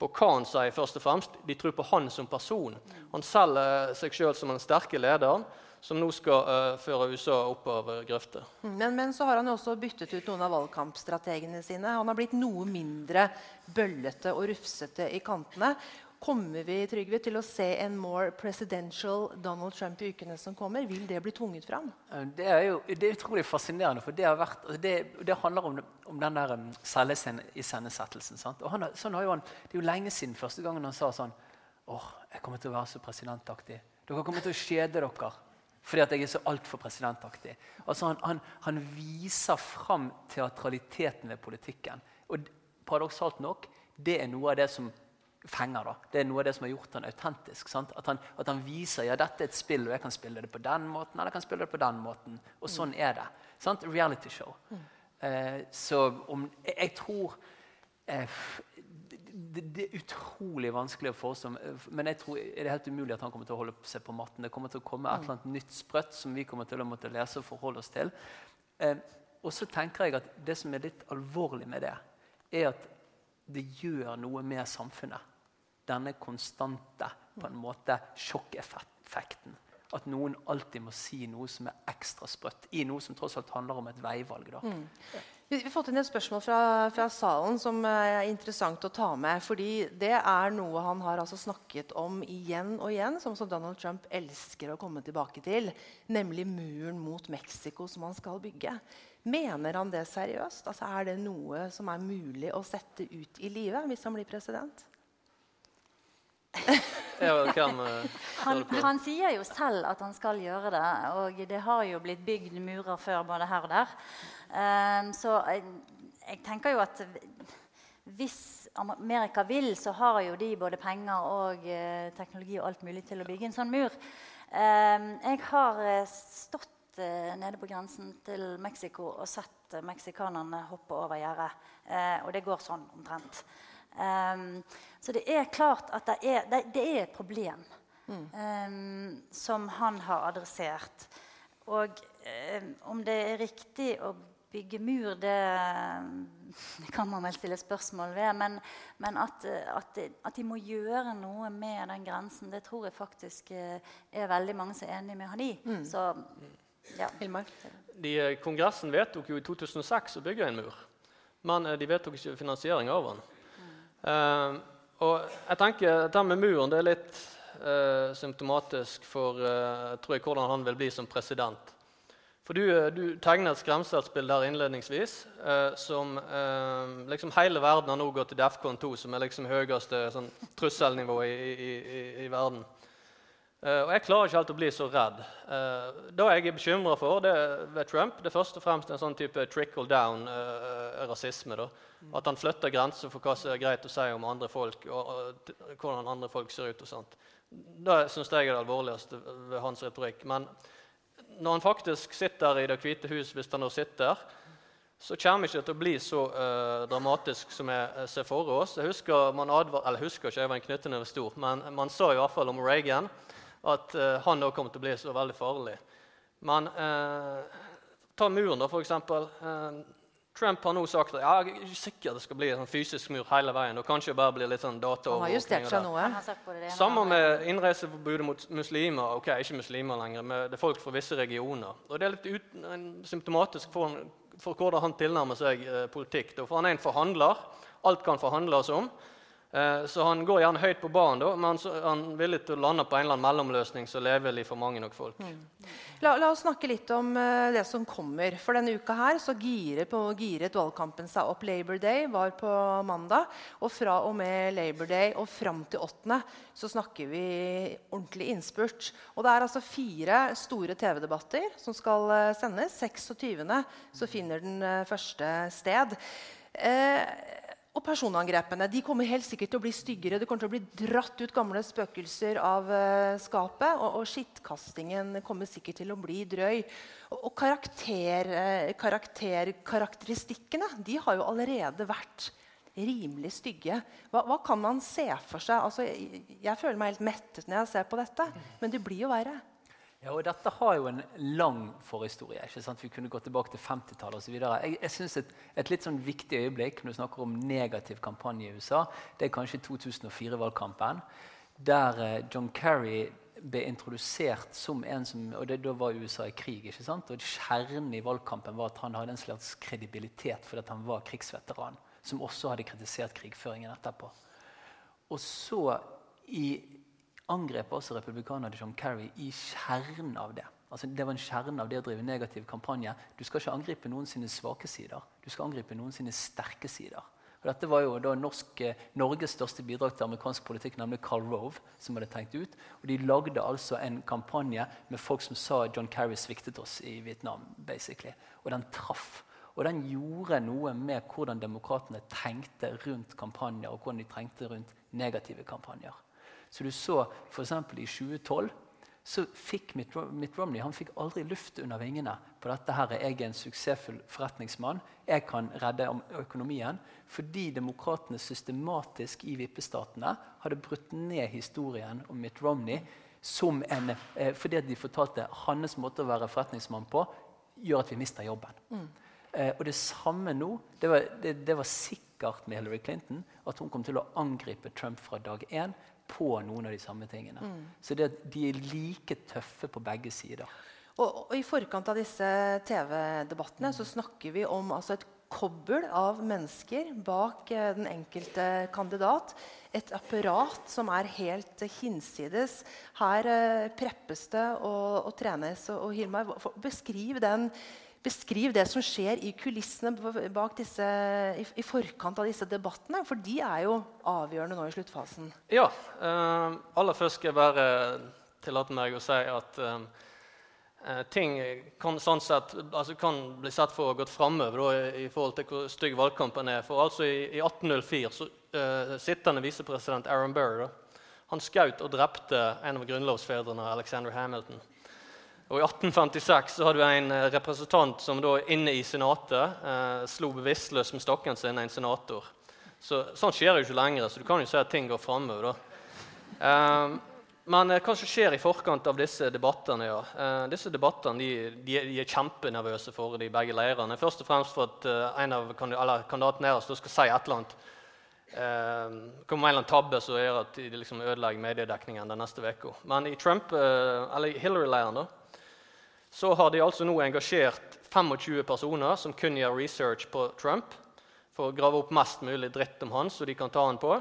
på hva han sier, først og fremst. De tror på han som person. Han selger seg sjøl som den sterke lederen som nå skal uh, føre USA oppover grøfta. Men, men, så har han jo også byttet ut noen av valgkampstrategene sine. Han har blitt noe mindre bøllete og rufsete i kantene. Kommer vi Trygve, til å se en more presidential Donald Trump i ukene som kommer? Vil det bli tvunget fram? Eh, det er jo det er utrolig fascinerende. for Det, vært, det, det handler om, om den der um, selviscenesettelsen. Sånn det er jo lenge siden første gangen han sa sånn åh, jeg kommer til å være så presidentaktig. Dere kommer til å kjede dere fordi at jeg er så altfor presidentaktig. Altså han, han, han, viser fram teatraliteten ved politikken. Og paradoksalt nok, det er noe av det som fenger. da. Det er noe av det som har gjort han autentisk. At han, at, han, viser ja, dette er et spill, og jeg kan spille det på den måten eller jeg kan spille det på den måten. Og sånn er det. Sant? Reality show. Mm. Eh, så om, jeg, jeg tror eh, det, det, er utrolig vanskelig å forestille eh, Men jeg tror er det helt umulig at han kommer til å holde seg på matten. Det kommer til å komme et eller annet nytt sprøtt som vi kommer til å måtte lese og forholde oss til. Eh, og så tenker jeg at Det som er litt alvorlig med det, er at det gjør noe med samfunnet. Denne konstante på en måte sjokkeffekten. At noen alltid må si noe som er ekstra sprøtt, i noe som tross alt handler om et veivalg. da. Mm. Vi har fått inn et spørsmål fra, fra, salen som er interessant å ta med. fordi Det er noe han har altså snakket om igjen og igjen, som Donald Trump elsker å komme tilbake til. Nemlig muren mot Mexico som han skal bygge. Mener han det seriøst? Altså, er det noe som er mulig å sette ut i livet hvis han blir president? han, han, sier jo selv at han skal gjøre det. Og det har jo blitt bygd murer før både her og der. Um, så jeg, jeg, tenker jo at hvis Amerika vil, så har jo de både penger og uh, teknologi og alt mulig til å bygge en sånn mur. Um, jeg har uh, stått uh, nede på grensen til Mexico og sett meksikanerne hoppe over gjerdet. og det går sånn omtrent. Um, så det er klart at det er, det, det er et problem mm. um, som han har adressert. Og um, om det er riktig å bygge mur, det, det, kan man vel stille spørsmål ved. Men, men at, at, at, de må gjøre noe med den grensen, det tror jeg faktisk eh, er veldig mange som er enig med han i. Mm. Så, ja. Hilmar? De, eh, kongressen vedtok jo i 2006 å bygge en mur. Men eh, de vedtok ikke finansiering av den. Uh, og jeg tenker Dette med muren det er litt uh, symptomatisk for uh, tror jeg, hvordan han vil bli som president. For Du, du tegner et skremselsbilde her innledningsvis som liksom hele verden har nå gått til Defcon 2, som er liksom høyeste sånn, trusselnivå i, i, i, i verden. Uh, og Jeg klarer ikke helt å bli så redd. Uh, det jeg er bekymra for det, ved Trump, det er først og fremst en sånn type trickle down-rasisme. Uh, at han flytter grenser for hva som er greit å si om andre folk, og, og hvordan andre folk ser ut. og sånt. Det syns jeg er det alvorligste ved hans retorikk. Men når han faktisk sitter i Det hvite hus, hvis han nå sitter, så kommer det ikke til å bli så uh, dramatisk som jeg ser for oss. Jeg husker man advar, eller husker ikke, jeg var en knyttende stor, men man sa i hvert fall om Reagan at uh, han òg kom til å bli så veldig farlig. Men uh, ta muren, da, for eksempel. Trump har nå sagt at ja, jeg er ikke sikker det skal bli en fysisk mur hele veien. og kanskje bare blir litt sånn dataovervåkning. Noe. Samme med innreiseforbudet mot muslimer. ok, Ikke muslimer lenger, men det er folk fra visse regioner. Og Det er litt ut, symptomatisk for, for, hvordan han tilnærmer seg eh, politikk. For han er en forhandler. Alt kan forhandles om. Eh, så han går gjerne høyt på banen, da, men han er villig til å lande på en eller annen mellomløsning som lever levelig for mange nok folk. Mm. La, la, oss snakke litt om uh, det som kommer. For denne uka her så giret, på, giret valgkampen seg opp. Labor Day var på mandag. Og fra og med Labor Day og fram til 8. så snakker vi ordentlig innspurt. Og det er altså fire store TV-debatter som skal uh, sendes. 26. så finner den første sted. Eh, og personangrepene de kommer helt sikkert til å bli styggere. Det kommer til å bli dratt ut gamle spøkelser av uh, skapet. Og, og skittkastingen kommer sikkert til å bli drøy. Og, og karakter, uh, karakter, karakteristikkene de har jo allerede vært rimelig stygge. Hva, hva kan man se for seg? Altså, jeg, jeg føler meg helt mettet når jeg ser på dette, men det blir jo verre. Ja, og Dette har jo en lang forhistorie. ikke sant? Vi kunne gå tilbake til 50-tallet osv. Jeg, jeg synes et, et, litt sånn viktig øyeblikk når du snakker om negativ kampanje i USA, det er kanskje 2004-valgkampen, der eh, John Kerry ble introdusert som en som og det, Da var USA i krig. ikke sant? Og Kjernen i valgkampen var at han hadde en slags kredibilitet fordi han var krigsveteran, som også hadde kritisert krigføringen etterpå. Og så i angrep også republikanerne John Kerry i kjernen av det. Altså, det var en kjerne av det å drive negativ kampanje. Du skal ikke angripe noen sine svake sider. Du skal angripe noen sine sterke sider. Og dette var jo da norsk, eh, Norges største bidrag til amerikansk politikk, nemlig Carl Rove. som hadde tenkt ut. Og De lagde altså en kampanje med folk som sa John Kerry sviktet oss i Vietnam. basically. Og den traff. Og den gjorde noe med hvordan demokratene tenkte rundt kampanjer og hvordan de tenkte rundt negative kampanjer. Så du så f.eks. i 2012 så fikk Mitt, Mitt Romney han fikk aldri luft under vingene på dette. her jeg er en suksessfull forretningsmann. Jeg kan redde økonomien. Fordi demokratene systematisk i vippestatene hadde brutt ned historien om Mitt Romney som en, eh, fordi de fortalte hans måte å være forretningsmann på gjør at vi mister jobben. Mm. Eh, og det samme nå. Det var, det, det var sikkert med Hillary Clinton at hun kom til å angripe Trump fra dag én på noen av de samme tingene. Mm. Så det, de er like tøffe på begge sider. Og, og I forkant av disse TV-debattene så snakker vi om altså, et kobbel av mennesker bak eh, den enkelte kandidat. Et apparat som er helt hinsides. Her eh, preppes det og, og trenes. Og, og Hilmar, beskriv den Beskriv det som skjer i kulissene disse, i, forkant av disse debattene. For de er jo avgjørende nå i sluttfasen. Ja. Uh, aller først skal jeg bare tillate meg å si at uh, ting kan, sånn sett, altså kan, bli sett for å ha gått framover i, i, forhold til hvor stygg valgkampen er. For altså i, i 1804 så uh, sittende visepresident Aaron Burr han skjøt og drepte en av grunnlovsfedrene, Alexander Hamilton. Og I 1856 så hadde vi en eh, representant som da inne i senatet eh, slo bevisstløs med stokken sin en senator. Så, sånn skjer jo ikke lenger, så du kan jo si at ting går framover. Eh, men eh, hva som skjer i forkant av disse debattene? ja. Eh, disse debattene de, de, de, er kjempenervøse for de begge leirene. Først og fremst for at eh, en av kandidatene deres skal si et eller annet. Eh, kommer en eller annen tabbe som gjør at de liksom ødelegger mediedekningen den neste uka. Men i Trump, eller Hillary-leiren så har de altså nå engasjert 25 personer som kun gjør research på Trump, for å grave opp mest mulig dritt om han, så de kan ta han på.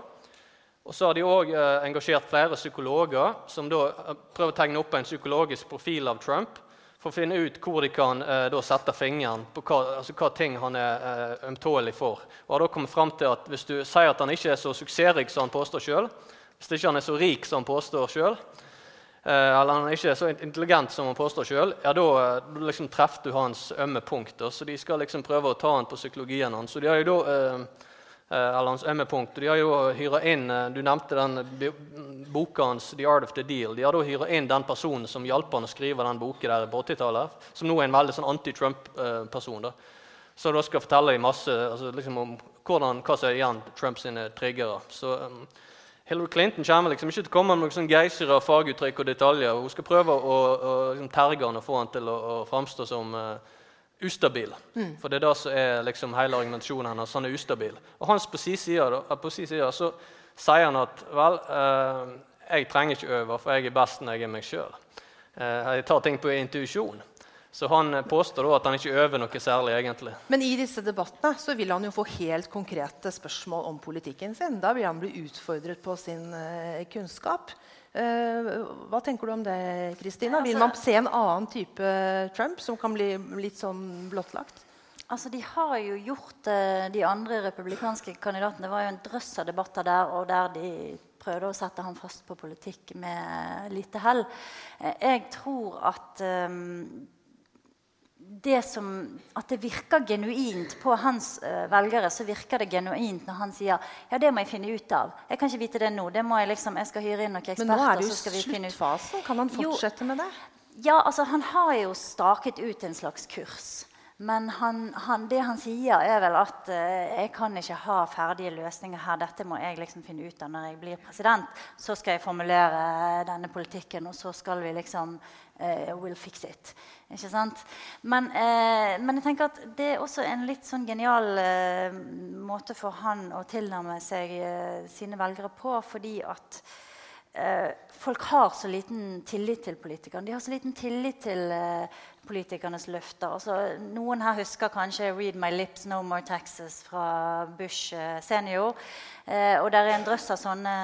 Og så har de òg eh, engasjert flere psykologer som da eh, prøver å tegne opp en psykologisk profil av Trump for å finne ut hvor de kan eh, sette fingeren på hva, altså hva, ting han er eh, ømtålig for. Og har da kommet frem til at Hvis du sier at han ikke er så suksessrik som han påstår sjøl, hvis ikke han er så rik som han påstår sjøl, eller han er ikke så intelligent som han påstår sjøl, ja, da eh, liksom treffer du hans ømme punkter. Så de skal liksom prøve å ta han på psykologien hans. Så de har jo da, eh, eller hans ømme punkt. De har jo hyra inn Du nevnte den boka hans 'The Art of the Deal'. De har da hyra inn den personen som hjalp han å skrive den boka der på 80-tallet, som nå er en veldig sånn anti-Trump-person. da. Så da skal fortelle dem masse altså liksom om hvordan, hva som er igjen Trumps triggere. Så um, Hillary Clinton kommer liksom ikke til å komme med noen geysere av faguttrykk og detaljer. Hun skal prøve å, å liksom, terge han og få han til å, å framstå som uh, ustabil. Mm. For det er det som er liksom, hele argumentasjonen hennes. Han er ustabil. Og hans på sin side, på sin side så sier han at vel, uh, jeg trenger ikke øve, for jeg er best når jeg er meg sjøl. Uh, jeg tar ting på intuisjon. Så han påstår at han ikke øver noe særlig. egentlig. Men i disse debattene så vil han jo få helt konkrete spørsmål om politikken sin. Da vil han bli utfordret på sin uh, kunnskap. Uh, hva tenker du om det, Kristina? Vil altså- man se en annen type Trump som kan bli litt sånn blottlagt? Altså, De har jo gjort uh, de andre republikanske kandidatene. Det var jo en drøss av debatter der, og der de prøvde å sette ham fast på politikk med lite hell. Jeg tror at um, det som, at det virker genuint på hans uh, velgere. så virker det genuint når han sier ja, det må jeg finne ut av. Jeg kan ikke vite det nå. det må Jeg liksom, jeg skal hyre inn noen eksperter. Men nå er det jo sluttfasen. Kan han fortsette jo, med det? Ja, altså Han har jo staket ut en slags kurs. Men han, han, det han sier, er vel at uh, jeg kan ikke ha ferdige løsninger her. Dette må jeg liksom finne ut av når jeg blir president. Så skal jeg formulere denne politikken, og så skal vi liksom uh, will fix it. Ikke sant? Men, uh, men, jeg tenker at det er også en litt sånn genial måte for han å tilnærme seg sine velgere på, fordi at folk har så liten tillit til politikerne. De har så liten tillit til politikernes løfter. Altså, noen her husker kanskje 'Read my lips, no more taxes' fra Bush eh, senior. Eh, og det er en drøss av sånne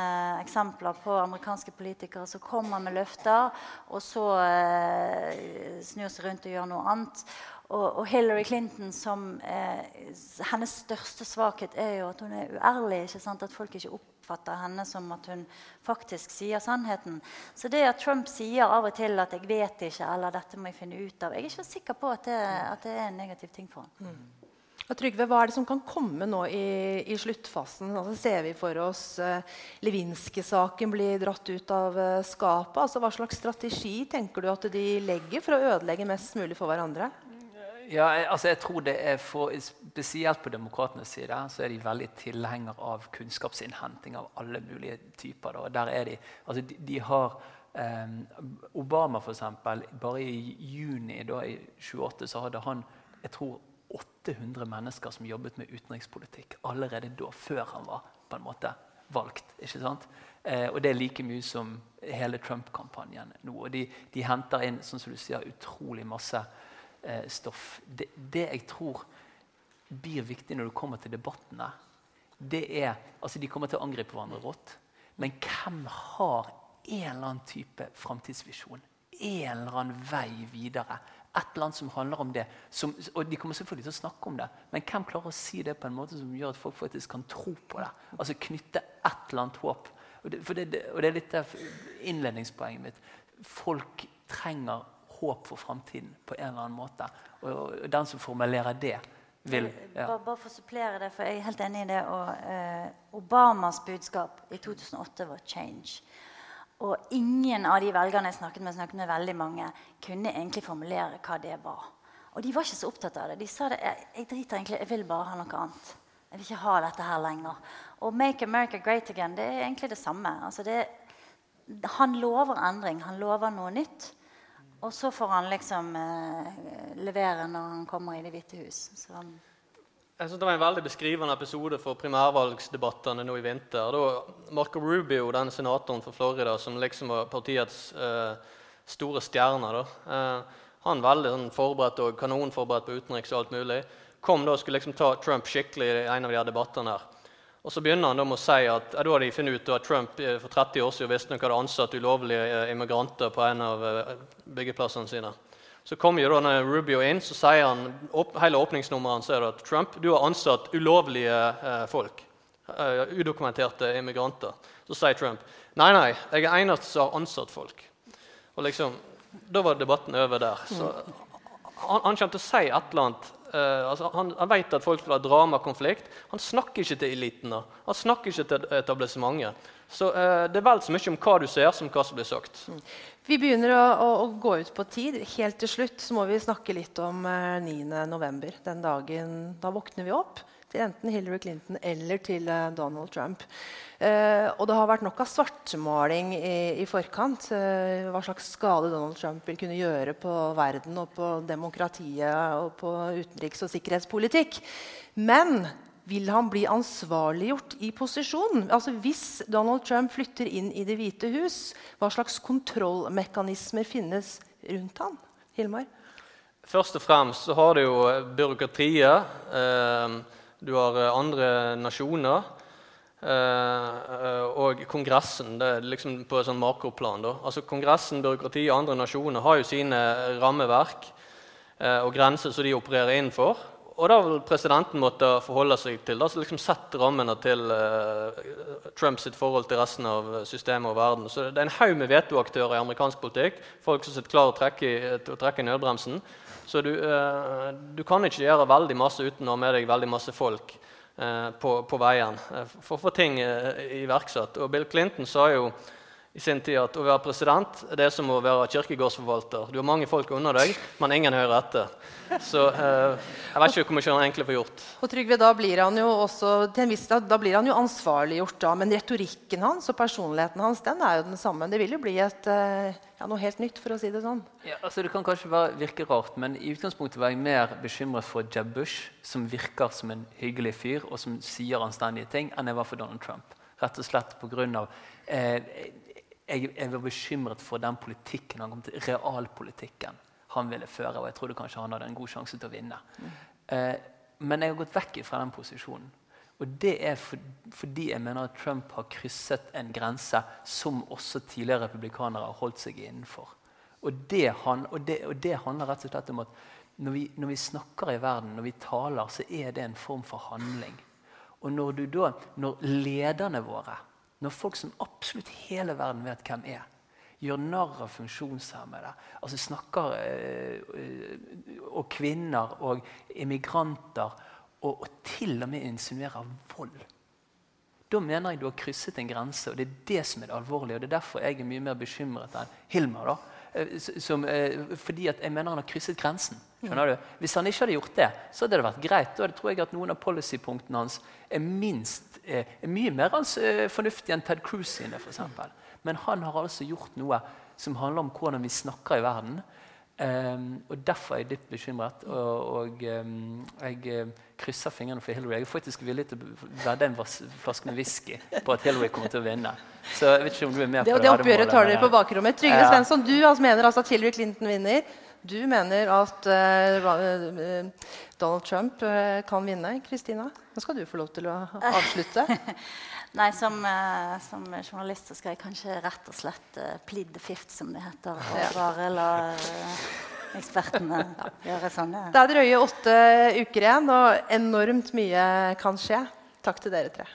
eksempler på amerikanske politikere som kommer med løfter, og så eh, snur seg rundt og gjør noe annet. Og Hillary Clinton som eh, Hennes største svakhet er jo at hun er uærlig. ikke sant? At folk ikke opp oppfatter henne som at hun faktisk sier sannheten. Så det at Trump sier av og til at 'jeg vet ikke' eller 'dette må jeg finne ut av', jeg er ikke sikker på at det, at det er en negativ ting for ham. Mm. Trygve, Hva er det som kan komme nå i, i sluttfasen? Altså, ser vi for oss uh, Lewinsky-saken bli dratt ut av uh, skapet? Altså, hva slags strategi tenker du at de legger for å ødelegge mest mulig for hverandre? Ja, altså jeg tror det er for, Spesielt på demokratenes side så er de veldig tilhenger av kunnskapsinnhenting av alle mulige typer. Da. Der er de, altså de, de har eh, Obama, eksempel, bare i juni da, i 28 så hadde han jeg tror 800 mennesker som jobbet med utenrikspolitikk allerede da, før han var på en måte valgt. ikke sant? Eh, og det er like mye som hele Trump-kampanjen nå. Og de, de, henter inn som du sier, utrolig masse stoff. Det, det, jeg tror blir viktig når du kommer til debattene, det er altså De kommer til å angripe hverandre rått. Men hvem har en eller annen type framtidsvisjon? En eller annen vei videre? Et eller annet som handler om det. Som, og De kommer selvfølgelig til å snakke om det, men hvem klarer å si det på en måte som gjør at folk faktisk kan tro på det? Altså Knytte et eller annet håp. Og det, det, og det er litt innledningspoenget mitt. Folk trenger håp for framtiden på en eller annen måte. Og, den som formulerer det, vil ja. bare, bare, for å supplere det, for jeg er helt enig i det. Og, eh, Obamas budskap i 2008 var 'change'. Og ingen av de velgerne jeg snakket med, snakket med veldig mange, kunne egentlig formulere hva det var. Og de var ikke så opptatt av det. De sa det, jeg, jeg driter egentlig, jeg vil bare ha noe annet. Jeg vil ikke ha dette her lenger. Og 'Make America Great Again' det er egentlig det samme. Altså det, han lover endring. Han lover noe nytt. Og så får han liksom eh, levere når han kommer i Det hvite hus. Så jeg synes Det var en veldig beskrivende episode for primærvalgsdebattene nå i vinter. Da Marco Rubio, den senatoren for Florida, som liksom var partiets eh, store stjerne da. Eh, Han veldig sånn, forberedt og kanonforberedt på utenriks og alt mulig. Kom da og skulle liksom ta Trump skikkelig i en av de her debattene her. Og Så begynner han da med å si at da har de funnet ut at Trump eh, for 30 år siden visstnok hadde ansatt ulovlige eh, immigranter på en av eh, byggeplassene sine. Så kommer Rubio inn, så sier han hele åpningsnummeret sier at Trump, du har ansatt ulovlige eh, folk. Uh, udokumenterte immigranter. Så sier Trump nei, nei, jeg er eneste som har ansatt folk. Og liksom, Da var debatten over der. Så han, han kommer til å si et eller annet Uh, altså han, han, vet at folk vil ha konflikt. Han snakker ikke til elitene. Han snakker ikke til etablissementet. Så uh, det er vel så mye om hva du ser, som hva som blir sagt. Mm. Vi begynner å, å, å, gå ut på tid. Helt til slutt så må vi snakke litt om uh, 9.11. Den dagen da våkner vi opp til enten Hillary Clinton eller til eh, Donald Trump. Eh, og det har vært nok av svartmaling i, i forkant. Eh, hva slags skade Donald Trump vil kunne gjøre på verden og på demokratiet og på utenriks- og sikkerhetspolitikk. Men vil han bli ansvarliggjort i posisjon? Altså Hvis Donald Trump flytter inn i Det hvite hus, hva slags kontrollmekanismer finnes rundt han? Hilmar? Først og fremst så har du jo byråkratiet. Eh, du har andre nasjoner. Eh, og Kongressen det er liksom på et sånn makroplan. Da. Altså Kongressen, byråkratiet og andre nasjoner har jo sine rammeverk eh, og grenser som de opererer innenfor. Og da vil presidenten måtte forholde seg til det, liksom sette rammene til Trumps forhold til resten av systemet og verden. Så Det er en haug med vetoaktører i amerikansk politikk. Folk som sitter klare til å trekke i nødbremsen. Så du, uh, du, kan ikke gjøre veldig masse uten å ha med deg veldig masse folk uh, på, på, veien for å få ting iverksatt. Og Bill Clinton sa jo i sin tid at å være president det er som å være kirkegårdsforvalter. Du har mange folk under deg, men ingen hører etter. Så eh, jeg vet ikke hvor mye han egentlig får gjort. Og Trygve, da blir han jo også, til en viss da blir han jo ansvarliggjort, da, men retorikken hans og personligheten hans den er jo den samme. Det vil jo bli et, eh, ja, noe helt nytt, for å si det sånn. Ja, altså Det kan kanskje være, virke rart, men i utgangspunktet var jeg mer bekymret for Jeb Bush, som virker som en hyggelig fyr og som sier anstendige ting, enn jeg var for Donald Trump. Rett og slett på grunn av, eh, jeg, jeg, var bekymret for den politikken han kom til, realpolitikken han ville føre. Og jeg trodde kanskje han hadde en god sjanse til å vinne. Eh, men jeg har gått vekk fra den posisjonen. Og det er for, fordi jeg mener at Trump har krysset en grense som også tidligere republikanere har holdt seg innenfor. Og det, han, og, det, og det, handler rett og slett om at når vi, når vi, snakker i verden, når vi taler, så er det en form for handling. Og når, da, når lederne våre når folk som absolutt hele verden vet hvem er, gjør narr av funksjonshemmede, altså snakker øh, og kvinner og immigranter, og, og, til og med insinuerer vold Da mener jeg du har krysset en grense, og det er det som er det alvorlige. og Det er derfor jeg er mye mer bekymret enn Hilmar. da, eh, som, øh, fordi jeg mener han har krysset grensen. Skjønner du? Hvis han ikke hadde gjort det, så hadde det vært greit. Da tror jeg at noen av policypunktene hans er minst er, er mye mer hans fornuftig enn Ted Cruz sine. For eksempel. Men han har altså gjort noe som handler om hvordan vi snakker i verden. Um, og Derfor er jeg dypt bekymret. Og, og um, jeg uh, krysser fingrene for Hillary. Jeg er faktisk villig til å vedde en flaske med whisky på at Hillary kommer til å vinne. Så jeg vet ikke om du er med det, på det. Det oppgjøret tar dere på bakrommet. Trygve ja. Svensson, du altså mener altså at Hillary Clinton vinner. Du mener at uh, Donald Trump uh, kan vinne. Kristina, nå skal du få lov til å avslutte. Nei, som, som, journalist så skal jeg kanskje rett og slett plead the fifth, som det heter. Og bare la ekspertene gjøre sånne. Det er drøye åtte uker igjen, og enormt mye kan skje. Takk til dere tre.